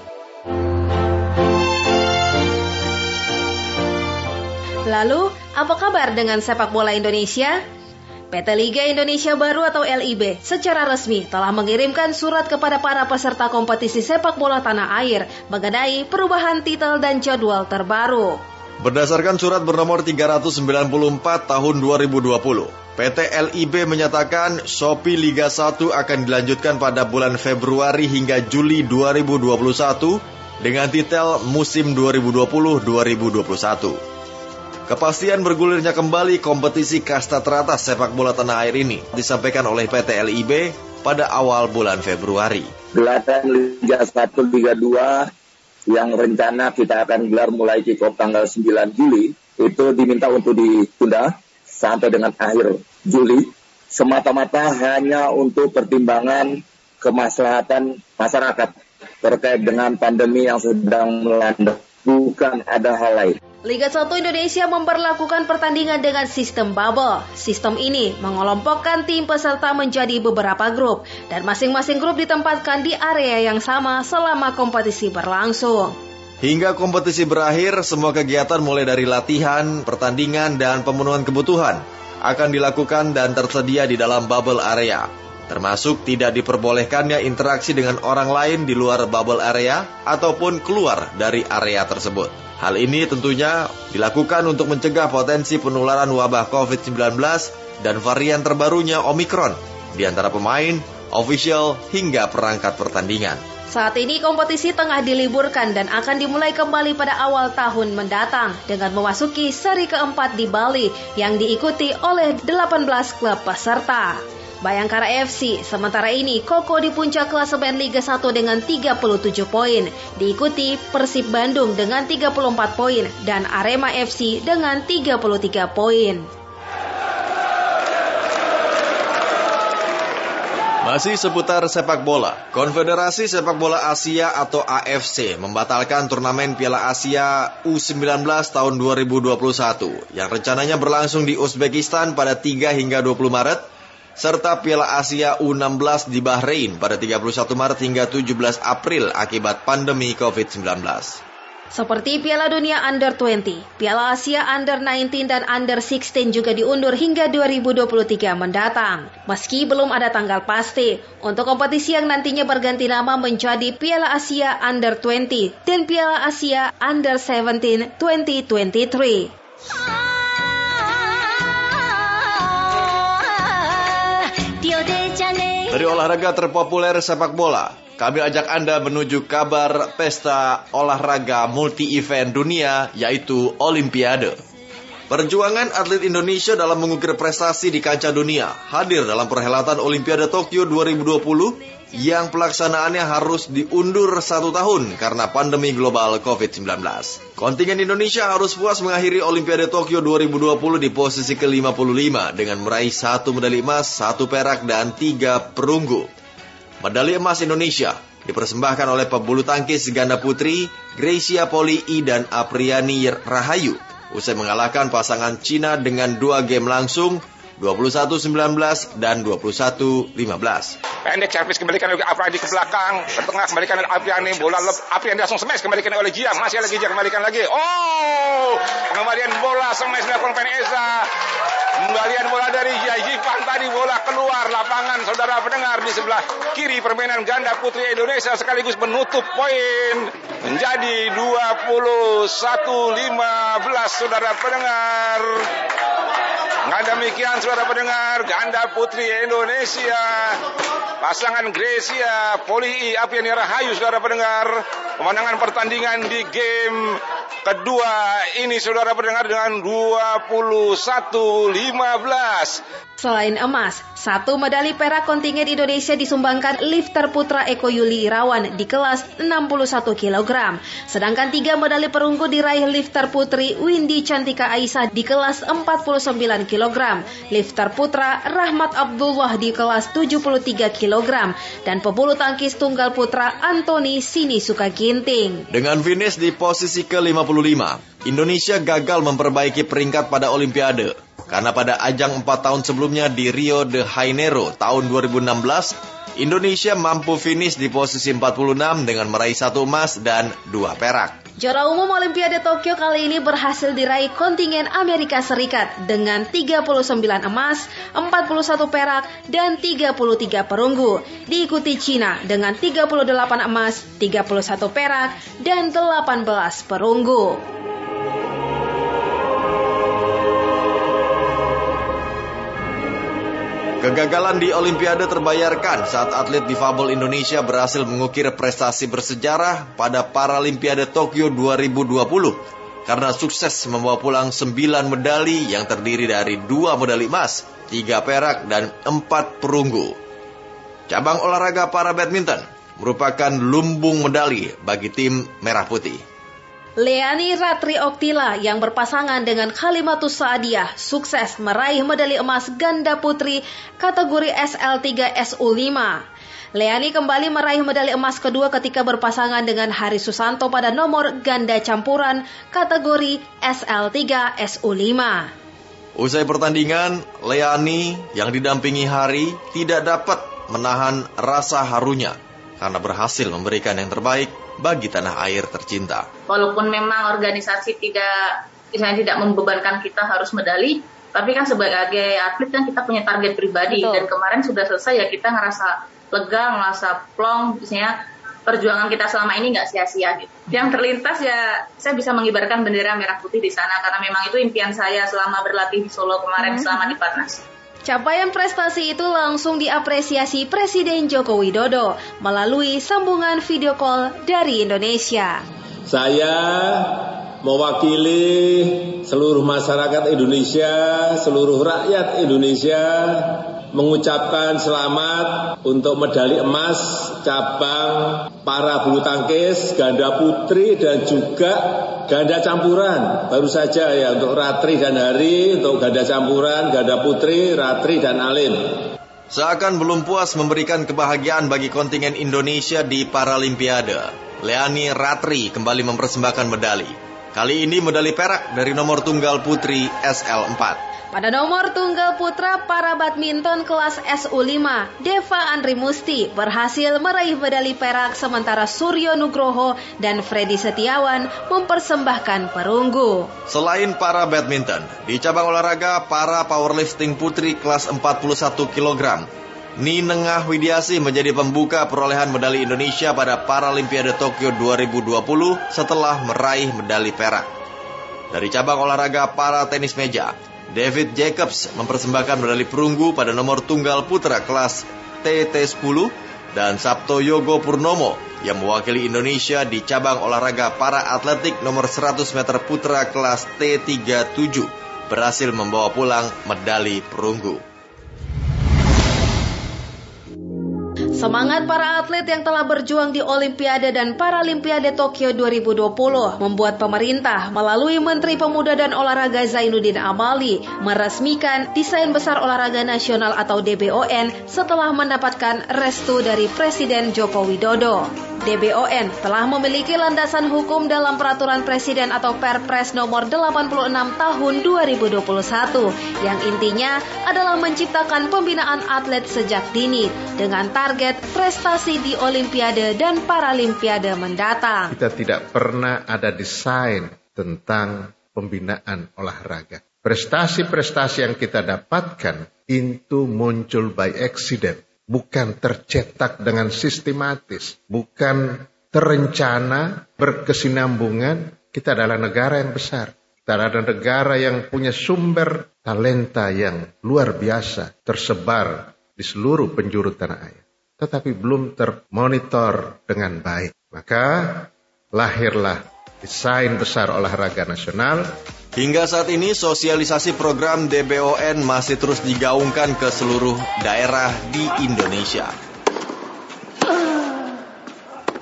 Lalu, apa kabar dengan sepak bola Indonesia? PT Liga Indonesia Baru atau LIB secara resmi telah mengirimkan surat kepada para peserta kompetisi sepak bola tanah air mengenai perubahan titel dan jadwal terbaru. Berdasarkan surat bernomor 394 tahun 2020, PT LIB menyatakan Shopee Liga 1 akan dilanjutkan pada bulan Februari hingga Juli 2021 dengan titel musim 2020-2021. Kepastian bergulirnya kembali kompetisi kasta teratas sepak bola tanah air ini disampaikan oleh PT LIB pada awal bulan Februari. Gelaran Liga 1 Liga 2 yang rencana kita akan gelar mulai kick off tanggal 9 Juli itu diminta untuk ditunda sampai dengan akhir Juli semata-mata hanya untuk pertimbangan kemaslahatan masyarakat terkait dengan pandemi yang sedang melanda bukan ada hal lain. Liga 1 Indonesia memperlakukan pertandingan dengan sistem bubble. Sistem ini mengelompokkan tim peserta menjadi beberapa grup dan masing-masing grup ditempatkan di area yang sama selama kompetisi berlangsung. Hingga kompetisi berakhir, semua kegiatan mulai dari latihan, pertandingan, dan pemenuhan kebutuhan akan dilakukan dan tersedia di dalam bubble area. Termasuk tidak diperbolehkannya interaksi dengan orang lain di luar bubble area ataupun keluar dari area tersebut. Hal ini tentunya dilakukan untuk mencegah potensi penularan wabah COVID-19 dan varian terbarunya Omikron di antara pemain, official, hingga perangkat pertandingan. Saat ini kompetisi tengah diliburkan dan akan dimulai kembali pada awal tahun mendatang dengan memasuki seri keempat di Bali yang diikuti oleh 18 klub peserta. Bayangkara FC sementara ini koko di puncak klasemen Liga 1 dengan 37 poin, diikuti Persib Bandung dengan 34 poin dan Arema FC dengan 33 poin. Masih seputar sepak bola, Konfederasi Sepak Bola Asia atau AFC membatalkan turnamen Piala Asia U19 tahun 2021 yang rencananya berlangsung di Uzbekistan pada 3 hingga 20 Maret serta Piala Asia U16 di Bahrain pada 31 Maret hingga 17 April akibat pandemi COVID-19. Seperti Piala Dunia Under 20, Piala Asia Under 19 dan Under 16 juga diundur hingga 2023 mendatang. Meski belum ada tanggal pasti, untuk kompetisi yang nantinya berganti nama menjadi Piala Asia Under 20 dan Piala Asia Under 17 2023. Dari olahraga terpopuler sepak bola, kami ajak Anda menuju kabar pesta olahraga multi-event dunia yaitu Olimpiade. Perjuangan atlet Indonesia dalam mengukir prestasi di kancah dunia hadir dalam perhelatan Olimpiade Tokyo 2020 yang pelaksanaannya harus diundur satu tahun karena pandemi global COVID-19. Kontingen Indonesia harus puas mengakhiri Olimpiade Tokyo 2020 di posisi ke-55 dengan meraih satu medali emas, satu perak, dan tiga perunggu. Medali emas Indonesia dipersembahkan oleh pebulu tangkis ganda putri Gracia Poli I dan Apriani Rahayu usai mengalahkan pasangan Cina dengan dua game langsung 21-19 dan 21-15. Pendek servis kembalikan oleh Apradi ke belakang, ke tengah kembalikan oleh Apriani, bola lep, Apriani langsung smash kembalikan oleh Jiang, masih lagi Jiang kembalikan lagi. Oh, pengembalian bola smash dilakukan Peneza. Kembalian bola dari Jivan tadi bola keluar lapangan saudara pendengar di sebelah kiri permainan ganda putri Indonesia sekaligus menutup poin menjadi 21-15 saudara pendengar. Dengan demikian saudara pendengar, ganda putri Indonesia, pasangan Gracia, Poli Apiani Rahayu saudara pendengar, pemandangan pertandingan di game kedua ini saudara pendengar dengan 21-15. Selain emas, satu medali perak kontingen Indonesia disumbangkan lifter putra Eko Yuli Irawan di kelas 61 kg. Sedangkan tiga medali perunggu diraih lifter putri Windy Cantika Aisyah di kelas 49 kg. Lifter putra Rahmat Abdullah di kelas 73 kg. Dan pebulu tangkis tunggal putra Antoni Sinisuka Ginting. Dengan finish di posisi ke-55, Indonesia gagal memperbaiki peringkat pada Olimpiade karena pada ajang 4 tahun sebelumnya di Rio de Janeiro tahun 2016, Indonesia mampu finish di posisi 46 dengan meraih satu emas dan dua perak. Juara umum Olimpiade Tokyo kali ini berhasil diraih kontingen Amerika Serikat dengan 39 emas, 41 perak, dan 33 perunggu. Diikuti Cina dengan 38 emas, 31 perak, dan 18 perunggu. Kegagalan di Olimpiade terbayarkan saat atlet difabel Indonesia berhasil mengukir prestasi bersejarah pada Paralimpiade Tokyo 2020 karena sukses membawa pulang 9 medali yang terdiri dari dua medali emas, tiga perak, dan empat perunggu. Cabang olahraga para badminton merupakan lumbung medali bagi tim Merah Putih. Leani Ratri Oktila yang berpasangan dengan Kalimatus Saadiah sukses meraih medali emas ganda putri kategori SL3 SU5. Leani kembali meraih medali emas kedua ketika berpasangan dengan Hari Susanto pada nomor ganda campuran kategori SL3 SU5. Usai pertandingan, Leani yang didampingi Hari tidak dapat menahan rasa harunya karena berhasil memberikan yang terbaik bagi tanah air tercinta. Walaupun memang organisasi tidak misalnya tidak membebankan kita harus medali, tapi kan sebagai atlet kan kita punya target pribadi Betul. dan kemarin sudah selesai ya kita ngerasa lega, ngerasa plong, misalnya perjuangan kita selama ini nggak sia-sia gitu. Yang terlintas ya saya bisa mengibarkan bendera merah putih di sana karena memang itu impian saya selama berlatih di Solo kemarin hmm. selama di Patnas. Capaian prestasi itu langsung diapresiasi Presiden Joko Widodo melalui sambungan video call dari Indonesia. Saya mewakili seluruh masyarakat Indonesia, seluruh rakyat Indonesia mengucapkan selamat untuk medali emas cabang para bulu tangkis, ganda putri dan juga ganda campuran. Baru saja ya untuk Ratri dan Hari, untuk ganda campuran, ganda putri, Ratri dan Alim. Seakan belum puas memberikan kebahagiaan bagi kontingen Indonesia di Paralimpiade, Leani Ratri kembali mempersembahkan medali. Kali ini medali perak dari nomor tunggal putri SL4. Pada nomor tunggal putra para badminton kelas SU5, Deva Andri Musti berhasil meraih medali perak sementara Suryo Nugroho dan Freddy Setiawan mempersembahkan perunggu. Selain para badminton, di cabang olahraga para powerlifting putri kelas 41 kg, Ninengah Widiasi menjadi pembuka perolehan medali Indonesia pada Paralimpiade Tokyo 2020 setelah meraih medali perak. Dari cabang olahraga para tenis meja, David Jacobs mempersembahkan medali perunggu pada nomor tunggal putra kelas TT10 dan Sabto Yogo Purnomo yang mewakili Indonesia di cabang olahraga para atletik nomor 100 meter putra kelas T37 berhasil membawa pulang medali perunggu. Semangat para atlet yang telah berjuang di Olimpiade dan Paralimpiade Tokyo 2020 membuat pemerintah melalui Menteri Pemuda dan Olahraga Zainuddin Amali meresmikan Desain Besar Olahraga Nasional atau DBON setelah mendapatkan restu dari Presiden Joko Widodo. DBON telah memiliki landasan hukum dalam peraturan presiden atau Perpres nomor 86 tahun 2021 yang intinya adalah menciptakan pembinaan atlet sejak dini dengan target prestasi di Olimpiade dan Paralimpiade mendatang. Kita tidak pernah ada desain tentang pembinaan olahraga. Prestasi-prestasi yang kita dapatkan itu muncul by accident bukan tercetak dengan sistematis, bukan terencana, berkesinambungan. Kita adalah negara yang besar. Kita adalah negara yang punya sumber talenta yang luar biasa tersebar di seluruh penjuru tanah air. Tetapi belum termonitor dengan baik. Maka lahirlah desain besar olahraga nasional Hingga saat ini sosialisasi program DBON masih terus digaungkan ke seluruh daerah di Indonesia.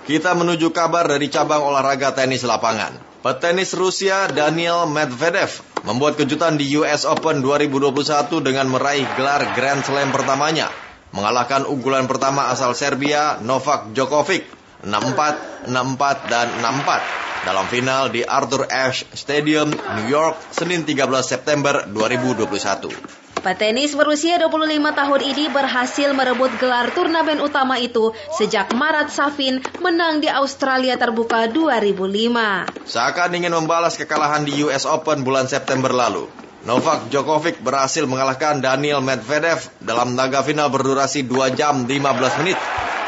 Kita menuju kabar dari cabang olahraga tenis lapangan. Petenis Rusia Daniel Medvedev membuat kejutan di US Open 2021 dengan meraih gelar Grand Slam pertamanya, mengalahkan unggulan pertama asal Serbia Novak Djokovic 6-4, 6-4 dan 6-4 dalam final di Arthur Ashe Stadium, New York, Senin 13 September 2021. Petenis berusia 25 tahun ini berhasil merebut gelar turnamen utama itu sejak Marat Safin menang di Australia Terbuka 2005. Seakan ingin membalas kekalahan di US Open bulan September lalu. Novak Djokovic berhasil mengalahkan Daniel Medvedev dalam laga final berdurasi 2 jam 15 menit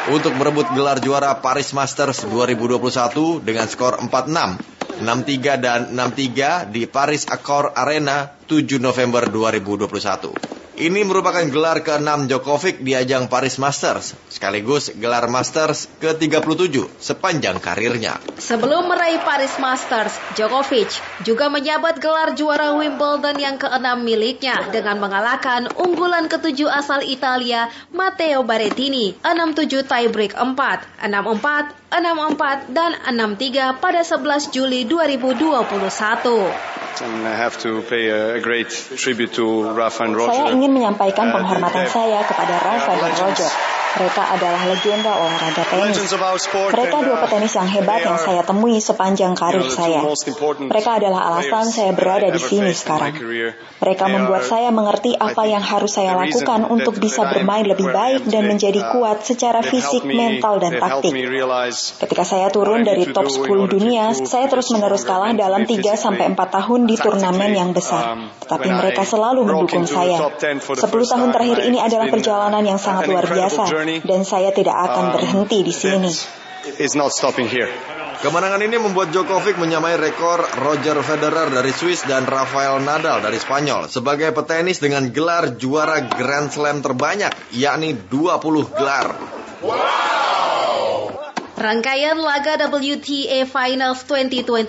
untuk merebut gelar juara Paris Masters 2021 dengan skor 4-6, 6-3 dan 6-3 di Paris Accor Arena 7 November 2021. Ini merupakan gelar ke-6 Djokovic di ajang Paris Masters, sekaligus gelar Masters ke-37 sepanjang karirnya. Sebelum meraih Paris Masters, Djokovic juga menjabat gelar juara Wimbledon yang ke-6 miliknya dengan mengalahkan unggulan ke-7 asal Italia, Matteo Berrettini, 6-7 tiebreak 4, 6-4, 6-4 dan 6-3 pada 11 Juli 2021. Saya ingin menyampaikan uh, penghormatan saya kepada Rafa dan Roger. Mereka adalah legenda olahraga tenis. Mereka dua petenis yang hebat yang saya temui sepanjang karir saya. Mereka adalah alasan saya berada di sini sekarang. Mereka membuat saya mengerti apa yang harus saya lakukan untuk bisa bermain lebih baik dan menjadi uh, kuat secara fisik, mental, dan taktik. Ketika saya turun dari top 10 dunia, saya terus-menerus kalah dalam 3 sampai 4 tahun di turnamen yang besar. Um, Tetapi mereka selalu mendukung saya. 10 tahun terakhir ini adalah perjalanan yang sangat luar biasa dan saya tidak akan um, berhenti di sini. Kemenangan ini membuat Djokovic menyamai rekor Roger Federer dari Swiss dan Rafael Nadal dari Spanyol sebagai petenis dengan gelar juara Grand Slam terbanyak, yakni 20 gelar. Wow. Rangkaian laga WTA Finals 2021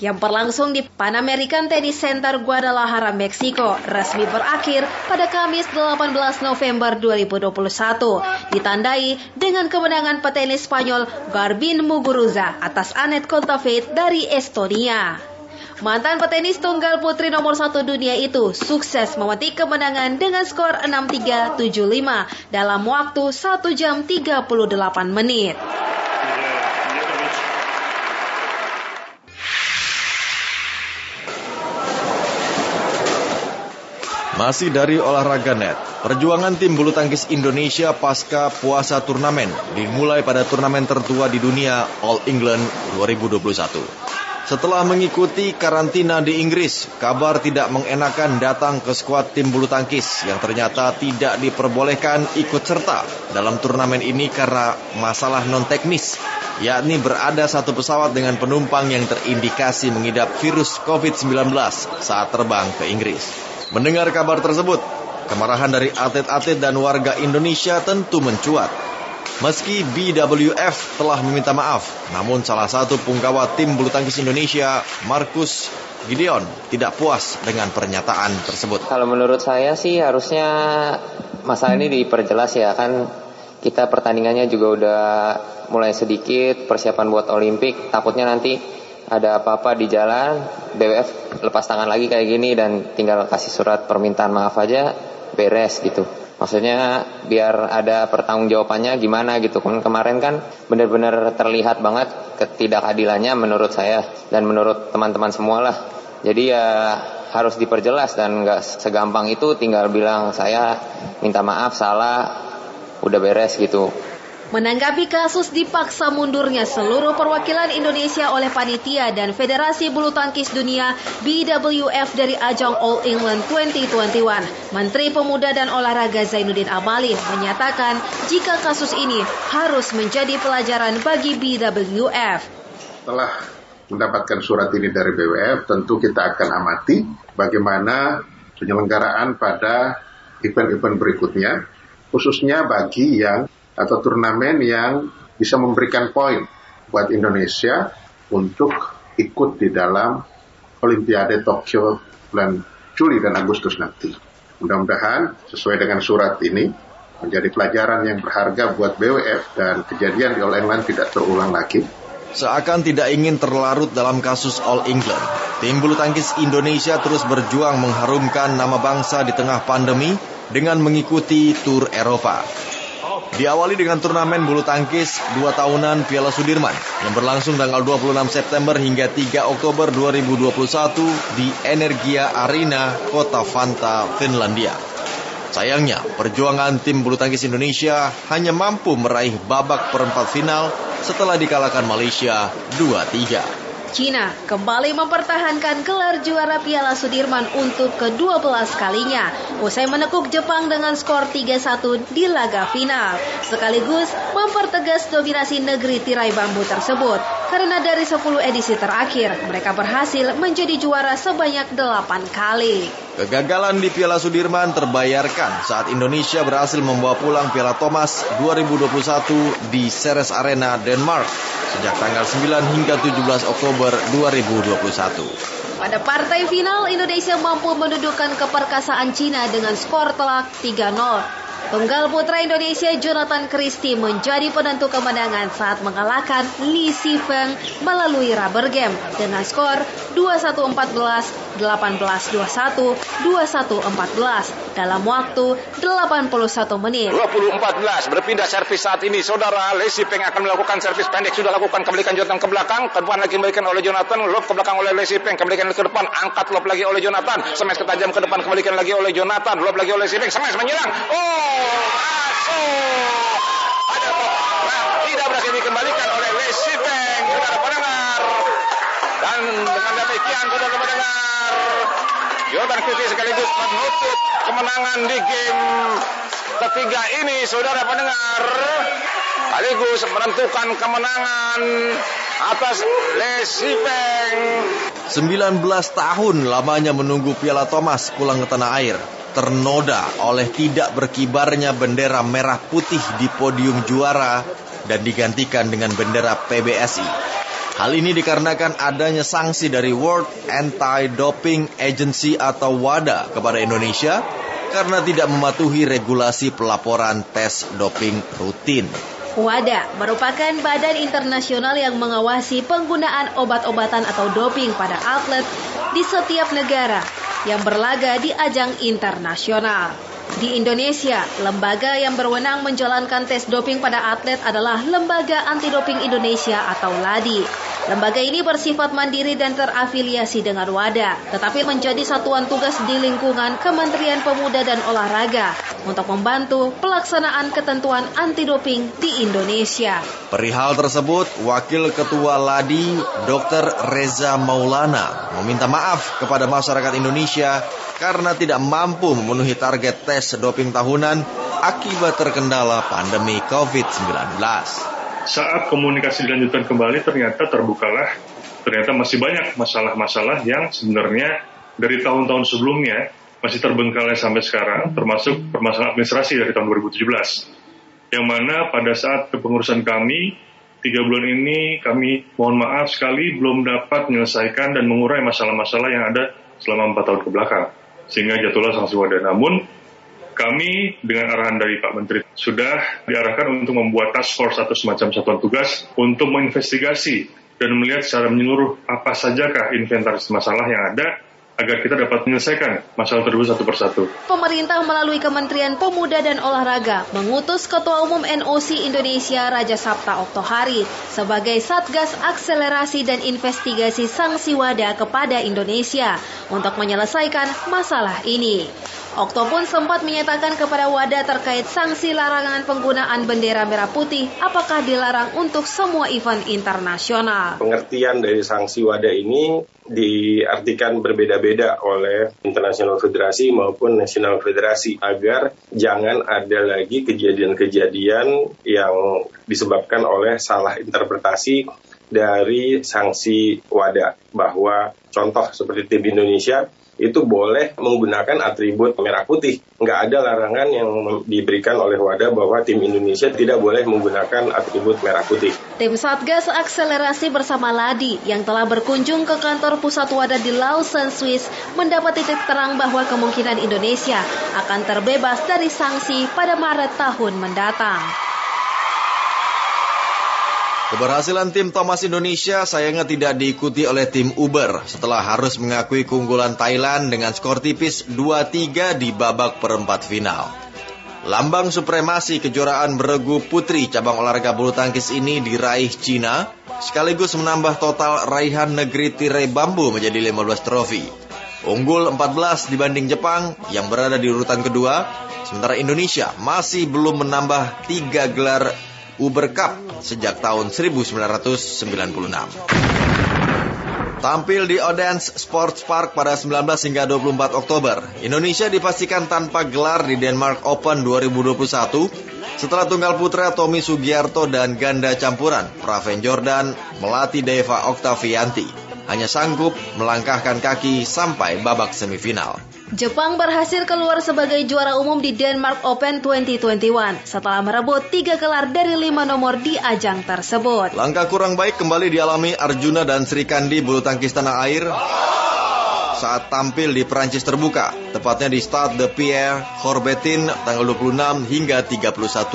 yang berlangsung di Pan American Tennis Center Guadalajara, Meksiko resmi berakhir pada Kamis 18 November 2021 ditandai dengan kemenangan petenis Spanyol Garbin Muguruza atas Anet Kontaveit dari Estonia. Mantan petenis tunggal putri nomor satu dunia itu sukses memetik kemenangan dengan skor 6-3, 7-5 dalam waktu 1 jam 38 menit. Masih dari olahraga net, perjuangan tim bulu tangkis Indonesia pasca puasa turnamen dimulai pada turnamen tertua di dunia All England 2021. Setelah mengikuti karantina di Inggris, kabar tidak mengenakan datang ke skuad tim bulu tangkis yang ternyata tidak diperbolehkan ikut serta dalam turnamen ini karena masalah non teknis, yakni berada satu pesawat dengan penumpang yang terindikasi mengidap virus COVID-19 saat terbang ke Inggris. Mendengar kabar tersebut, kemarahan dari atlet-atlet dan warga Indonesia tentu mencuat Meski BWF telah meminta maaf, namun salah satu punggawa tim bulu tangkis Indonesia, Markus Gideon, tidak puas dengan pernyataan tersebut. Kalau menurut saya sih harusnya masalah ini diperjelas ya kan kita pertandingannya juga udah mulai sedikit persiapan buat Olimpik. Takutnya nanti ada apa-apa di jalan, BWF lepas tangan lagi kayak gini dan tinggal kasih surat permintaan maaf aja beres gitu. Maksudnya biar ada pertanggungjawabannya gimana gitu. Kan kemarin kan benar-benar terlihat banget ketidakadilannya menurut saya dan menurut teman-teman semua lah. Jadi ya harus diperjelas dan nggak segampang itu tinggal bilang saya minta maaf salah udah beres gitu. Menanggapi kasus dipaksa mundurnya seluruh perwakilan Indonesia oleh panitia dan Federasi Bulu Tangkis Dunia BWF dari ajang All England 2021, Menteri Pemuda dan Olahraga Zainuddin Amali menyatakan jika kasus ini harus menjadi pelajaran bagi BWF. Setelah mendapatkan surat ini dari BWF, tentu kita akan amati bagaimana penyelenggaraan pada event-event berikutnya, khususnya bagi yang atau turnamen yang bisa memberikan poin buat Indonesia untuk ikut di dalam Olimpiade Tokyo bulan Juli dan Agustus nanti. Mudah-mudahan sesuai dengan surat ini menjadi pelajaran yang berharga buat BWF dan kejadian di All England tidak terulang lagi. Seakan tidak ingin terlarut dalam kasus All England, tim bulu tangkis Indonesia terus berjuang mengharumkan nama bangsa di tengah pandemi dengan mengikuti tur Eropa. Diawali dengan turnamen bulu tangkis dua tahunan Piala Sudirman yang berlangsung tanggal 26 September hingga 3 Oktober 2021 di Energia Arena, Kota Fanta, Finlandia. Sayangnya, perjuangan tim bulu tangkis Indonesia hanya mampu meraih babak perempat final setelah dikalahkan Malaysia 2-3. Cina kembali mempertahankan gelar juara Piala Sudirman untuk ke-12 kalinya. Usai menekuk Jepang dengan skor 3-1 di laga final. Sekaligus mempertegas dominasi negeri tirai bambu tersebut karena dari 10 edisi terakhir mereka berhasil menjadi juara sebanyak 8 kali. Kegagalan di Piala Sudirman terbayarkan saat Indonesia berhasil membawa pulang Piala Thomas 2021 di Ceres Arena, Denmark sejak tanggal 9 hingga 17 Oktober 2021. Pada partai final, Indonesia mampu mendudukan keperkasaan Cina dengan skor telak 3-0 Tunggal putra Indonesia Jonathan Christie menjadi penentu kemenangan saat mengalahkan Li Sifeng melalui rubber game dengan skor 21-14, 18-21, 21-14 dalam waktu 81 menit. 20-14 berpindah servis saat ini. Saudara Li Sifeng akan melakukan servis pendek. Sudah lakukan kembalikan Jonathan ke belakang. Depan lagi kembalikan oleh Jonathan. Lob ke belakang oleh Li Sifeng. Kembalikan ke depan. Angkat lob lagi oleh Jonathan. Smash ke tajam ke depan. Kembalikan lagi oleh Jonathan. Lob lagi oleh Sifeng. Smash menyerang. Oh! Masuk. Ada nah, tidak berhasil dikembalikan oleh Wesi Bank, saudara pendengar. Dan dengan demikian, saudara pendengar, Jordan Christie sekaligus menutup kemenangan di game ketiga ini, saudara pendengar. Sekaligus menentukan kemenangan atas Lesipeng. 19 tahun lamanya menunggu Piala Thomas pulang ke tanah air ternoda oleh tidak berkibarnya bendera merah putih di podium juara dan digantikan dengan bendera PBSI. Hal ini dikarenakan adanya sanksi dari World Anti-Doping Agency atau WADA kepada Indonesia karena tidak mematuhi regulasi pelaporan tes doping rutin. WADA merupakan badan internasional yang mengawasi penggunaan obat-obatan atau doping pada atlet di setiap negara yang berlaga di ajang internasional. Di Indonesia, lembaga yang berwenang menjalankan tes doping pada atlet adalah Lembaga Anti Doping Indonesia atau LADI. Lembaga ini bersifat mandiri dan terafiliasi dengan WADA, tetapi menjadi satuan tugas di lingkungan Kementerian Pemuda dan Olahraga untuk membantu pelaksanaan ketentuan anti doping di Indonesia. Perihal tersebut, Wakil Ketua LADI Dr. Reza Maulana meminta maaf kepada masyarakat Indonesia karena tidak mampu memenuhi target tes doping tahunan akibat terkendala pandemi COVID-19. Saat komunikasi dilanjutkan kembali, ternyata terbukalah, ternyata masih banyak masalah-masalah yang sebenarnya dari tahun-tahun sebelumnya masih terbengkalai sampai sekarang, termasuk permasalahan administrasi dari tahun 2017. Yang mana pada saat kepengurusan kami, tiga bulan ini kami mohon maaf sekali belum dapat menyelesaikan dan mengurai masalah-masalah yang ada selama empat tahun ke belakang sehingga jatuhlah sanksi wadah. Namun kami dengan arahan dari Pak Menteri sudah diarahkan untuk membuat task force atau semacam satuan tugas untuk menginvestigasi dan melihat secara menyeluruh apa sajakah inventaris masalah yang ada agar kita dapat menyelesaikan masalah tersebut satu persatu. Pemerintah melalui Kementerian Pemuda dan Olahraga mengutus Ketua Umum NOC Indonesia Raja Sabta Oktohari sebagai Satgas Akselerasi dan Investigasi Sanksi Wada kepada Indonesia untuk menyelesaikan masalah ini. Okto pun sempat menyatakan kepada WADA terkait sanksi larangan penggunaan bendera merah putih apakah dilarang untuk semua event internasional. Pengertian dari sanksi WADA ini diartikan berbeda-beda oleh International Federasi maupun National Federasi agar jangan ada lagi kejadian-kejadian yang disebabkan oleh salah interpretasi dari sanksi WADA bahwa contoh seperti tim Indonesia itu boleh menggunakan atribut merah putih. Nggak ada larangan yang diberikan oleh WADA bahwa tim Indonesia tidak boleh menggunakan atribut merah putih. Tim Satgas Akselerasi bersama Ladi yang telah berkunjung ke kantor pusat WADA di Lausanne, Swiss mendapat titik terang bahwa kemungkinan Indonesia akan terbebas dari sanksi pada Maret tahun mendatang. Keberhasilan tim Thomas Indonesia sayangnya tidak diikuti oleh tim Uber setelah harus mengakui keunggulan Thailand dengan skor tipis 2-3 di babak perempat final. Lambang supremasi kejuaraan beregu putri cabang olahraga bulu tangkis ini diraih Cina sekaligus menambah total raihan negeri tirai bambu menjadi 15 trofi. Unggul 14 dibanding Jepang yang berada di urutan kedua, sementara Indonesia masih belum menambah 3 gelar Uber Cup sejak tahun 1996. Tampil di Odense Sports Park pada 19 hingga 24 Oktober, Indonesia dipastikan tanpa gelar di Denmark Open 2021 setelah tunggal putra Tommy Sugiarto dan ganda campuran Praven Jordan melatih Deva Oktavianti hanya sanggup melangkahkan kaki sampai babak semifinal. Jepang berhasil keluar sebagai juara umum di Denmark Open 2021 setelah merebut tiga gelar dari lima nomor di ajang tersebut. Langkah kurang baik kembali dialami Arjuna dan Sri Kandi bulu tangkis tanah air saat tampil di Perancis terbuka, tepatnya di Stade de Pierre Coubertin tanggal 26 hingga 31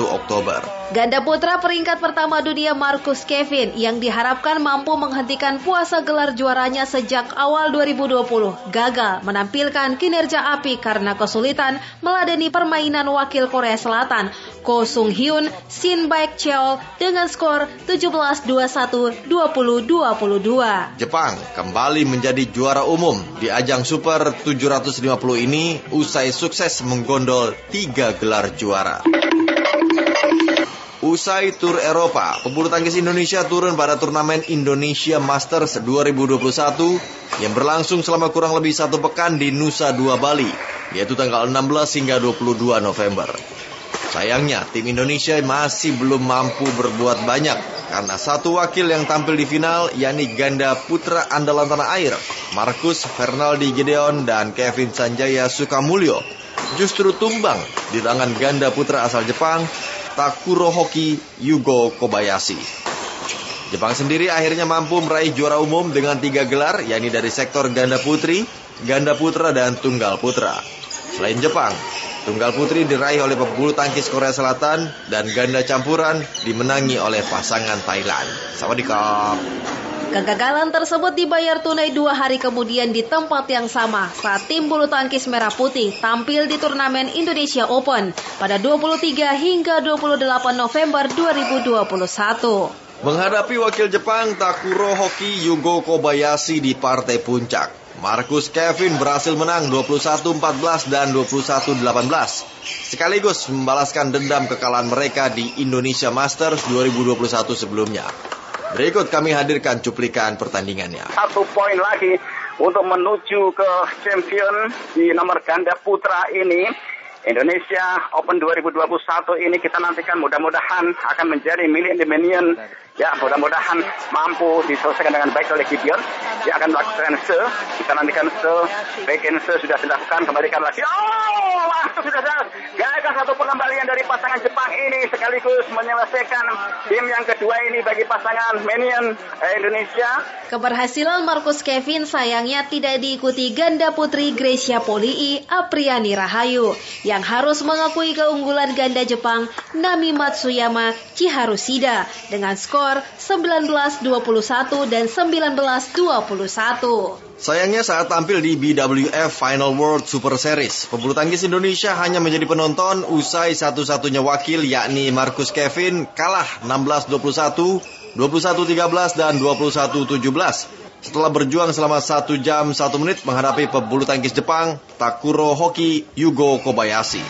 Oktober. Ganda putra peringkat pertama dunia Marcus Kevin yang diharapkan mampu menghentikan puasa gelar juaranya sejak awal 2020 gagal menampilkan kinerja api karena kesulitan meladeni permainan wakil Korea Selatan Ko Sung Hyun Shin Baek Cheol dengan skor 17-21 20-22. Jepang kembali menjadi juara umum di ajang Super 750 ini usai sukses menggondol tiga gelar juara. Usai tur Eropa, pebulu tangkis Indonesia turun pada turnamen Indonesia Masters 2021 yang berlangsung selama kurang lebih satu pekan di Nusa Dua Bali, yaitu tanggal 16 hingga 22 November. Sayangnya, tim Indonesia masih belum mampu berbuat banyak karena satu wakil yang tampil di final yakni ganda putra andalan tanah air, Markus Fernaldi Gideon dan Kevin Sanjaya Sukamulyo justru tumbang di tangan ganda putra asal Jepang Takuro Hoki Yugo Kobayashi. Jepang sendiri akhirnya mampu meraih juara umum dengan tiga gelar, yakni dari sektor ganda putri, ganda putra, dan tunggal putra. Selain Jepang, tunggal putri diraih oleh pebulu tangkis Korea Selatan dan ganda campuran dimenangi oleh pasangan Thailand. Sawadikap. Kegagalan tersebut dibayar tunai dua hari kemudian di tempat yang sama saat tim bulu tangkis merah putih tampil di turnamen Indonesia Open pada 23 hingga 28 November 2021. Menghadapi wakil Jepang Takuro Hoki Yugo Kobayashi di partai puncak, Marcus Kevin berhasil menang 21-14 dan 21-18, sekaligus membalaskan dendam kekalahan mereka di Indonesia Masters 2021 sebelumnya. Berikut kami hadirkan cuplikan pertandingannya. Satu poin lagi untuk menuju ke champion di nomor ganda putra ini. Indonesia Open 2021 ini kita nantikan mudah-mudahan akan menjadi milik Dominion Ya, mudah-mudahan mampu diselesaikan dengan baik oleh Gideon. Dia akan melakukan se. Kita nantikan se. Bagian se sudah dilakukan. Kembalikan lagi. Oh, waktu sudah jelas. Gagal satu pengembalian dari pasangan Jepang ini sekaligus menyelesaikan tim yang kedua ini bagi pasangan Menion eh, Indonesia. Keberhasilan Marcus Kevin sayangnya tidak diikuti ganda putri Gracia Polii Apriani Rahayu yang harus mengakui keunggulan ganda Jepang Nami Matsuyama Chiharu Shida dengan skor skor 19-21 dan 19-21. Sayangnya saat tampil di BWF Final World Super Series, pebulu tangkis Indonesia hanya menjadi penonton usai satu-satunya wakil yakni Marcus Kevin kalah 16-21, 21-13 dan 21-17 setelah berjuang selama 1 jam 1 menit menghadapi pebulu tangkis Jepang Takuro Hoki Yugo Kobayashi.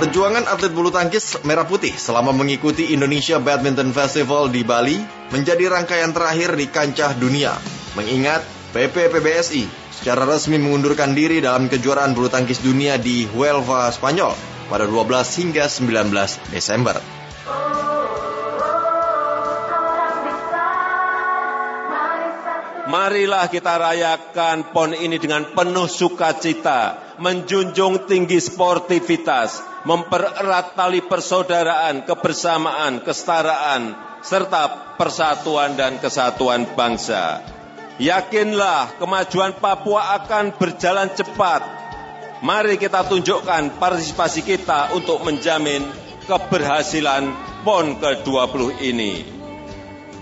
Perjuangan atlet bulu tangkis merah putih selama mengikuti Indonesia Badminton Festival di Bali menjadi rangkaian terakhir di kancah dunia. Mengingat PP PBSI secara resmi mengundurkan diri dalam kejuaraan bulu tangkis dunia di Huelva, Spanyol pada 12 hingga 19 Desember. Marilah kita rayakan PON ini dengan penuh sukacita, menjunjung tinggi sportivitas, mempererat tali persaudaraan, kebersamaan, kesetaraan, serta persatuan dan kesatuan bangsa. Yakinlah kemajuan Papua akan berjalan cepat. Mari kita tunjukkan partisipasi kita untuk menjamin keberhasilan PON ke-20 ini.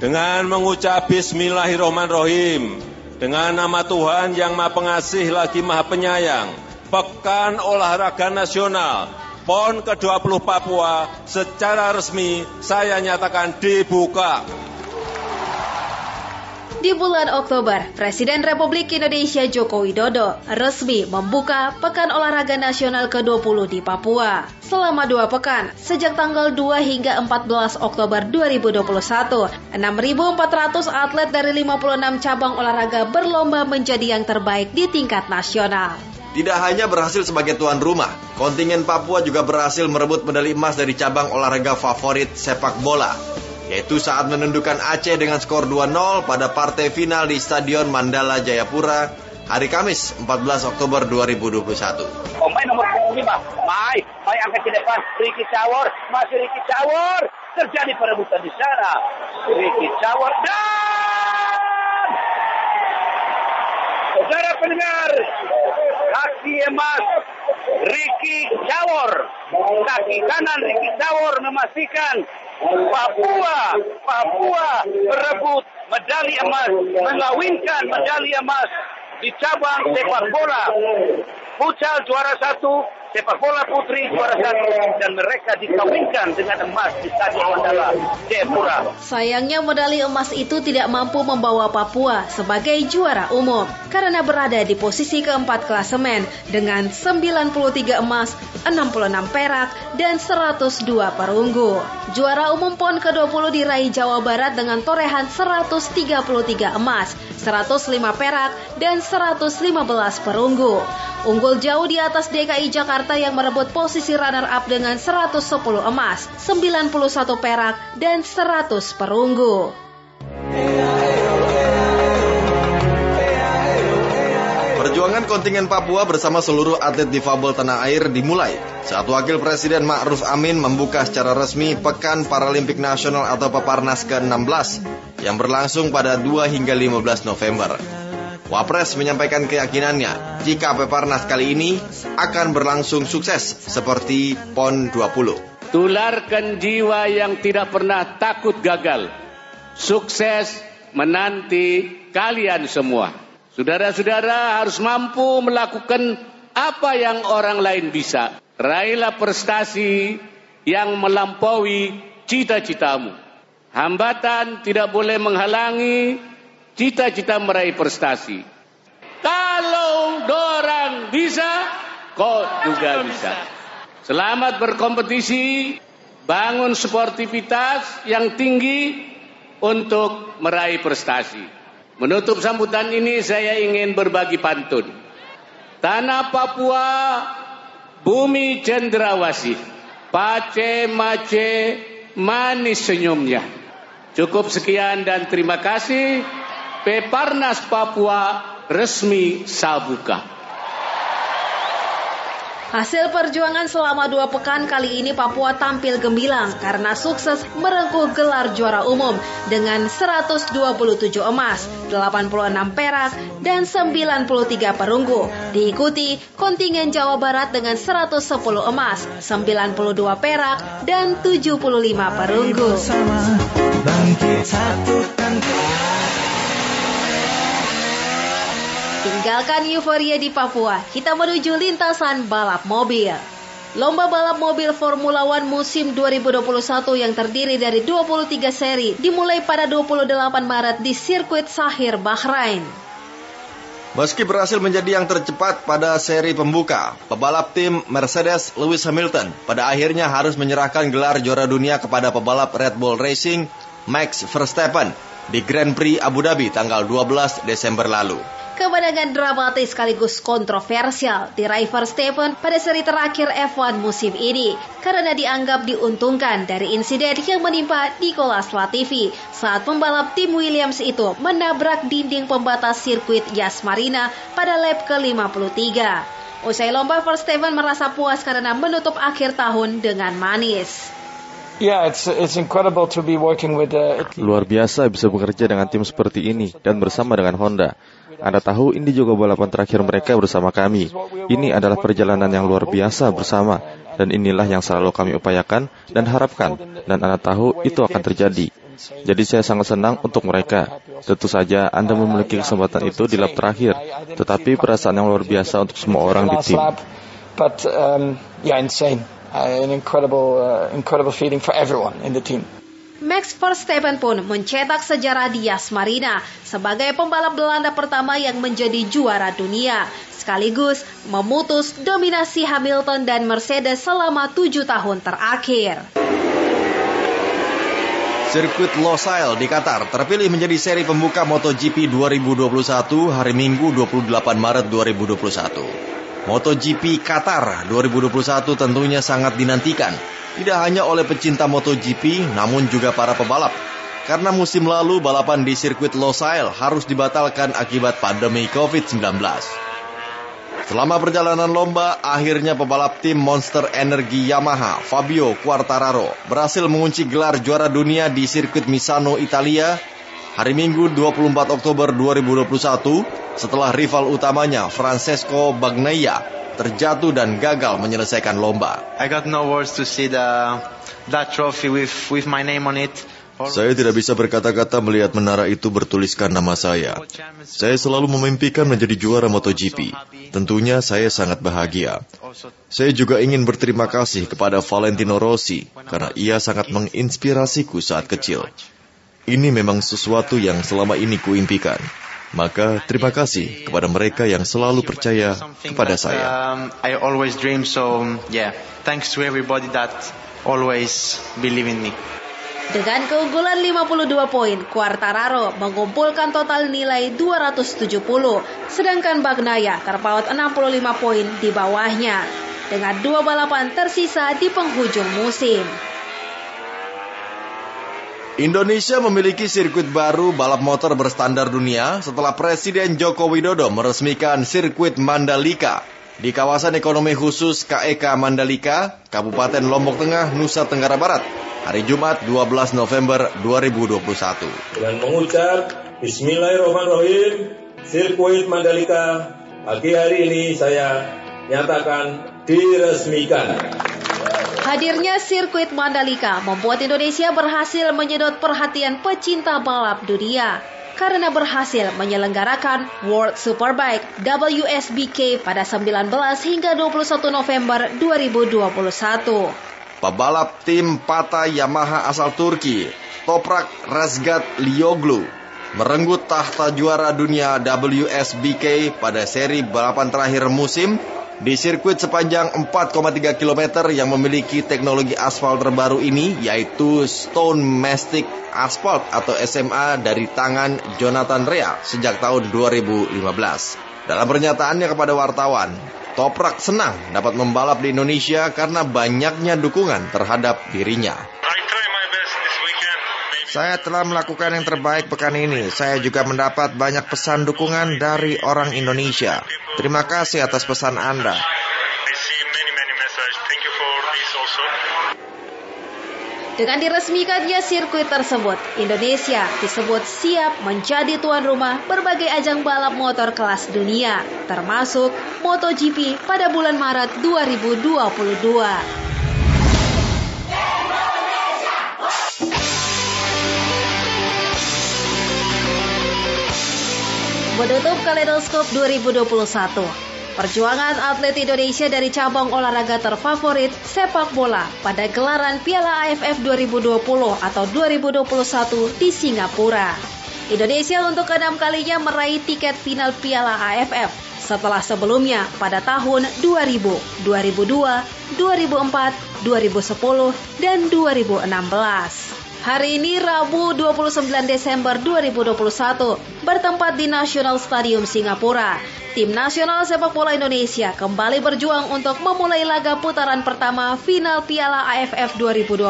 Dengan mengucap Bismillahirrahmanirrahim, dengan nama Tuhan yang Maha Pengasih lagi Maha Penyayang, Pekan Olahraga Nasional PON ke-20 Papua secara resmi saya nyatakan dibuka. Di bulan Oktober, Presiden Republik Indonesia Joko Widodo resmi membuka Pekan Olahraga Nasional ke-20 di Papua. Selama dua pekan, sejak tanggal 2 hingga 14 Oktober 2021, 6.400 atlet dari 56 cabang olahraga berlomba menjadi yang terbaik di tingkat nasional. Tidak hanya berhasil sebagai tuan rumah, kontingen Papua juga berhasil merebut medali emas dari cabang olahraga favorit sepak bola yaitu saat menundukkan Aceh dengan skor 2-0 pada partai final di Stadion Mandala Jayapura hari Kamis 14 Oktober 2021. Pemain nomor 5, Mai, Mai angkat ke depan, Ricky Cawor, masih Ricky Cawor, terjadi perebutan di sana. Ricky Cawor dan Saudara pendengar, kaki emas Ricky Cawor, kaki kanan Ricky Cawor memastikan Papua, Papua berebut medali emas, mengawinkan medali emas di cabang sepak bola. Pucal juara satu, sepak bola putri juara satu dan mereka dikawinkan dengan emas di Stadion Mandala Jayapura. Sayangnya medali emas itu tidak mampu membawa Papua sebagai juara umum karena berada di posisi keempat klasemen dengan 93 emas, 66 perak, dan 102 perunggu. Juara umum PON ke-20 diraih Jawa Barat dengan torehan 133 emas, 105 perak, dan 115 perunggu. Unggul jauh di atas DKI Jakarta yang merebut posisi runner-up dengan 110 emas, 91 perak, dan 100 perunggu. Perjuangan kontingen Papua bersama seluruh atlet difabel tanah air dimulai saat Wakil Presiden Ma'ruf Amin membuka secara resmi Pekan Paralimpik Nasional atau Peparnas ke-16 yang berlangsung pada 2 hingga 15 November. Wapres menyampaikan keyakinannya jika Peparnas kali ini akan berlangsung sukses seperti PON 20. Tularkan jiwa yang tidak pernah takut gagal. Sukses menanti kalian semua. Saudara-saudara harus mampu melakukan apa yang orang lain bisa. Raihlah prestasi yang melampaui cita-citamu. Hambatan tidak boleh menghalangi cita-cita meraih prestasi. Kalau dorang bisa, kau juga bisa. Selamat berkompetisi, bangun sportivitas yang tinggi untuk meraih prestasi. Menutup sambutan ini saya ingin berbagi pantun. Tanah Papua, bumi cendrawasih, pace mace manis senyumnya. Cukup sekian dan terima kasih. Peparnas Papua resmi Sabuka. Hasil perjuangan selama dua pekan kali ini Papua tampil gemilang karena sukses merengkuh gelar juara umum dengan 127 emas, 86 perak, dan 93 perunggu. Diikuti kontingen Jawa Barat dengan 110 emas, 92 perak, dan 75 perunggu. Tinggalkan euforia di Papua, kita menuju lintasan balap mobil. Lomba balap mobil Formula One musim 2021 yang terdiri dari 23 seri dimulai pada 28 Maret di sirkuit Sahir, Bahrain. Meski berhasil menjadi yang tercepat pada seri pembuka, pebalap tim Mercedes Lewis Hamilton pada akhirnya harus menyerahkan gelar juara dunia kepada pebalap Red Bull Racing Max Verstappen di Grand Prix Abu Dhabi tanggal 12 Desember lalu. Kemenangan dramatis sekaligus kontroversial diraih Verstappen pada seri terakhir F1 musim ini karena dianggap diuntungkan dari insiden yang menimpa Nicolas Latifi saat pembalap tim Williams itu menabrak dinding pembatas sirkuit Yas Marina pada lap ke-53. Usai lomba, Verstappen merasa puas karena menutup akhir tahun dengan manis. Luar biasa bisa bekerja dengan tim seperti ini dan bersama dengan Honda. Anda tahu ini juga balapan terakhir mereka bersama kami. Ini adalah perjalanan yang luar biasa bersama dan inilah yang selalu kami upayakan dan harapkan dan Anda tahu itu akan terjadi. Jadi saya sangat senang untuk mereka. Tentu saja Anda memiliki kesempatan itu di lap terakhir, tetapi perasaan yang luar biasa untuk semua orang di tim. But um, yeah, insane. Uh, an incredible, uh, incredible feeling for everyone in the team. Max Verstappen pun mencetak sejarah di Yas Marina sebagai pembalap Belanda pertama yang menjadi juara dunia, sekaligus memutus dominasi Hamilton dan Mercedes selama tujuh tahun terakhir. Sirkuit Losail di Qatar terpilih menjadi seri pembuka MotoGP 2021 hari Minggu 28 Maret 2021. MotoGP Qatar 2021 tentunya sangat dinantikan tidak hanya oleh pecinta MotoGP, namun juga para pebalap. Karena musim lalu balapan di sirkuit Losail harus dibatalkan akibat pandemi COVID-19. Selama perjalanan lomba, akhirnya pebalap tim Monster Energy Yamaha, Fabio Quartararo, berhasil mengunci gelar juara dunia di sirkuit Misano, Italia, hari Minggu 24 Oktober 2021 setelah rival utamanya Francesco Bagnaia terjatuh dan gagal menyelesaikan lomba. I got no words to see the that trophy with with my name on it. Saya tidak bisa berkata-kata melihat menara itu bertuliskan nama saya. Saya selalu memimpikan menjadi juara MotoGP. Tentunya saya sangat bahagia. Saya juga ingin berterima kasih kepada Valentino Rossi karena ia sangat menginspirasiku saat kecil. Ini memang sesuatu yang selama ini kuimpikan. Maka terima kasih kepada mereka yang selalu percaya kepada saya. Um, I always dream so yeah, thanks to everybody that always believe in me. Dengan keunggulan 52 poin, Quartararo mengumpulkan total nilai 270, sedangkan Bagnaya terpaut 65 poin di bawahnya. Dengan dua balapan tersisa di penghujung musim. Indonesia memiliki sirkuit baru balap motor berstandar dunia setelah Presiden Joko Widodo meresmikan sirkuit Mandalika di kawasan ekonomi khusus KEK Mandalika, Kabupaten Lombok Tengah, Nusa Tenggara Barat, hari Jumat 12 November 2021. Dengan mengucap Bismillahirrahmanirrahim, sirkuit Mandalika pagi hari ini saya nyatakan diresmikan. Hadirnya sirkuit Mandalika membuat Indonesia berhasil menyedot perhatian pecinta balap dunia karena berhasil menyelenggarakan World Superbike WSBK pada 19 hingga 21 November 2021. Pebalap tim Pata Yamaha asal Turki, Toprak Razgat Lioglu, merenggut tahta juara dunia WSBK pada seri balapan terakhir musim di sirkuit sepanjang 4,3 km yang memiliki teknologi aspal terbaru ini yaitu Stone Mastic Asphalt atau SMA dari tangan Jonathan Rea sejak tahun 2015. Dalam pernyataannya kepada wartawan, Toprak senang dapat membalap di Indonesia karena banyaknya dukungan terhadap dirinya. Saya telah melakukan yang terbaik pekan ini. Saya juga mendapat banyak pesan dukungan dari orang Indonesia. Terima kasih atas pesan Anda. Dengan diresmikannya sirkuit tersebut, Indonesia disebut siap menjadi tuan rumah berbagai ajang balap motor kelas dunia, termasuk MotoGP pada bulan Maret 2022. Menutup Kaleidoskop 2021. Perjuangan atlet Indonesia dari cabang olahraga terfavorit sepak bola pada gelaran Piala AFF 2020 atau 2021 di Singapura. Indonesia untuk keenam kalinya meraih tiket final Piala AFF setelah sebelumnya pada tahun 2000, 2002, 2004, 2010, dan 2016. Hari ini Rabu 29 Desember 2021 bertempat di National Stadium Singapura tim nasional sepak bola Indonesia kembali berjuang untuk memulai laga putaran pertama final Piala AFF 2020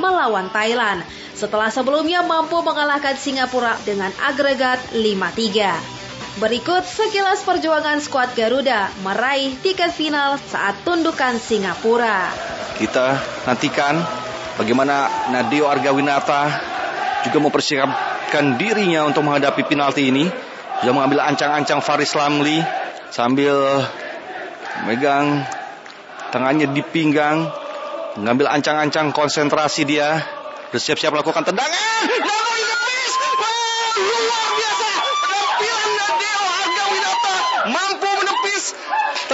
melawan Thailand setelah sebelumnya mampu mengalahkan Singapura dengan agregat 5-3. Berikut sekilas perjuangan skuad Garuda meraih tiket final saat tundukan Singapura. Kita nantikan bagaimana Nadio Argawinata juga mempersiapkan dirinya untuk menghadapi penalti ini. Dia mengambil ancang-ancang Faris Lamli sambil megang tangannya di pinggang, mengambil ancang-ancang konsentrasi dia, bersiap-siap melakukan tendangan.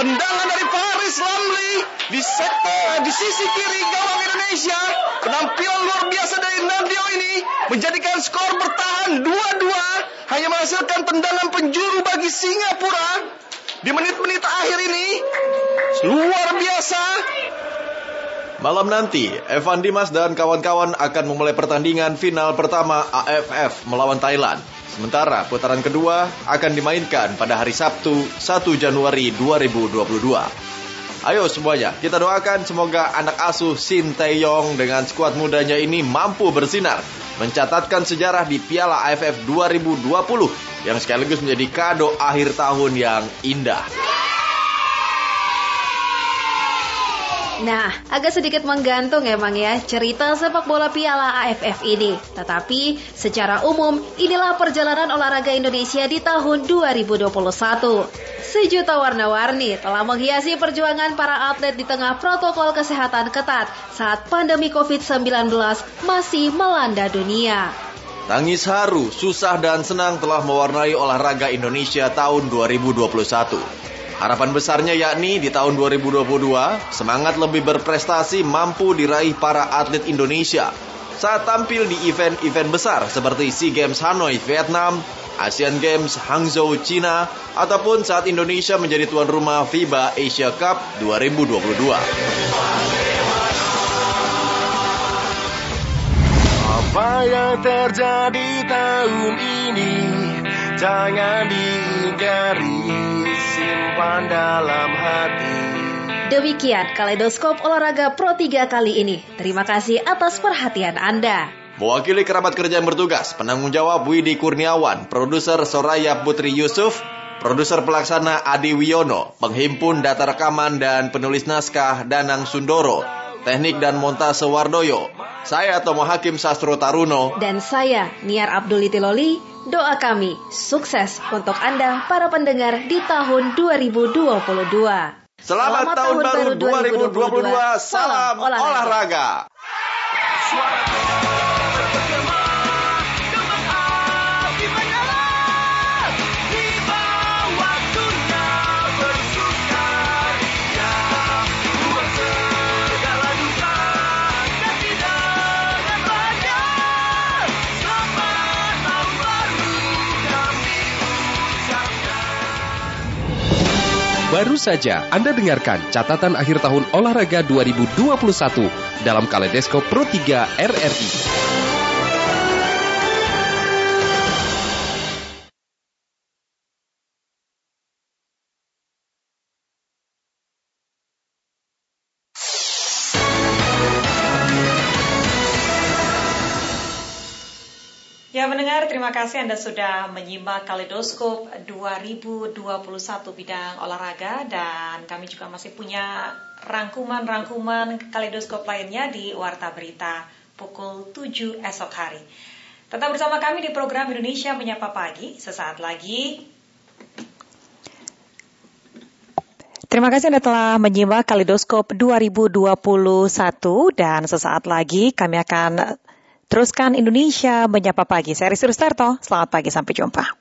Tendangan dari Faris Lamli di sektor di sisi kiri gawang Indonesia. Penampilan luar biasa dari Nadio ini menjadikan skor bertahan 2-2 hanya menghasilkan tendangan penjuru bagi Singapura di menit-menit akhir ini. Luar biasa. Malam nanti, Evan Dimas dan kawan-kawan akan memulai pertandingan final pertama AFF melawan Thailand. Sementara putaran kedua akan dimainkan pada hari Sabtu 1 Januari 2022. Ayo semuanya, kita doakan semoga anak asuh Shin Tae-yong dengan skuad mudanya ini mampu bersinar, mencatatkan sejarah di Piala AFF 2020 yang sekaligus menjadi kado akhir tahun yang indah. Nah, agak sedikit menggantung emang ya cerita sepak bola Piala AFF ini. Tetapi secara umum inilah perjalanan olahraga Indonesia di tahun 2021. Sejuta warna-warni telah menghiasi perjuangan para atlet di tengah protokol kesehatan ketat saat pandemi COVID-19 masih melanda dunia. Tangis haru, susah dan senang telah mewarnai olahraga Indonesia tahun 2021. Harapan besarnya yakni di tahun 2022, semangat lebih berprestasi mampu diraih para atlet Indonesia saat tampil di event-event besar seperti SEA Games Hanoi, Vietnam, Asian Games Hangzhou, China, ataupun saat Indonesia menjadi tuan rumah FIBA Asia Cup 2022. Apa yang terjadi tahun ini jangan diingkari simpan dalam hati. Demikian kaleidoskop olahraga Pro 3 kali ini. Terima kasih atas perhatian Anda. Mewakili kerabat kerja yang bertugas, penanggung jawab Widi Kurniawan, produser Soraya Putri Yusuf, produser pelaksana Adi Wiono, penghimpun data rekaman dan penulis naskah Danang Sundoro, teknik dan montase Wardoyo. Saya Tomo Hakim Sastro Taruno. Dan saya Niar Abdul Itiloli. Doa kami sukses untuk Anda para pendengar di tahun 2022. Selamat, Selamat tahun, tahun baru 2022. 2022. Salam olahraga. olahraga. Baru saja Anda dengarkan catatan akhir tahun olahraga 2021 dalam Kaleidoskop Pro 3 RRI. Terima kasih Anda sudah menyimak Kaleidoskop 2021 bidang olahraga dan kami juga masih punya rangkuman-rangkuman Kaleidoskop lainnya di Warta Berita pukul 7 esok hari. Tetap bersama kami di program Indonesia Menyapa Pagi. Sesaat lagi Terima kasih Anda telah menyimak Kaleidoskop 2021 dan sesaat lagi kami akan Teruskan Indonesia menyapa pagi. Saya Rizky Rustarto. Selamat pagi, sampai jumpa.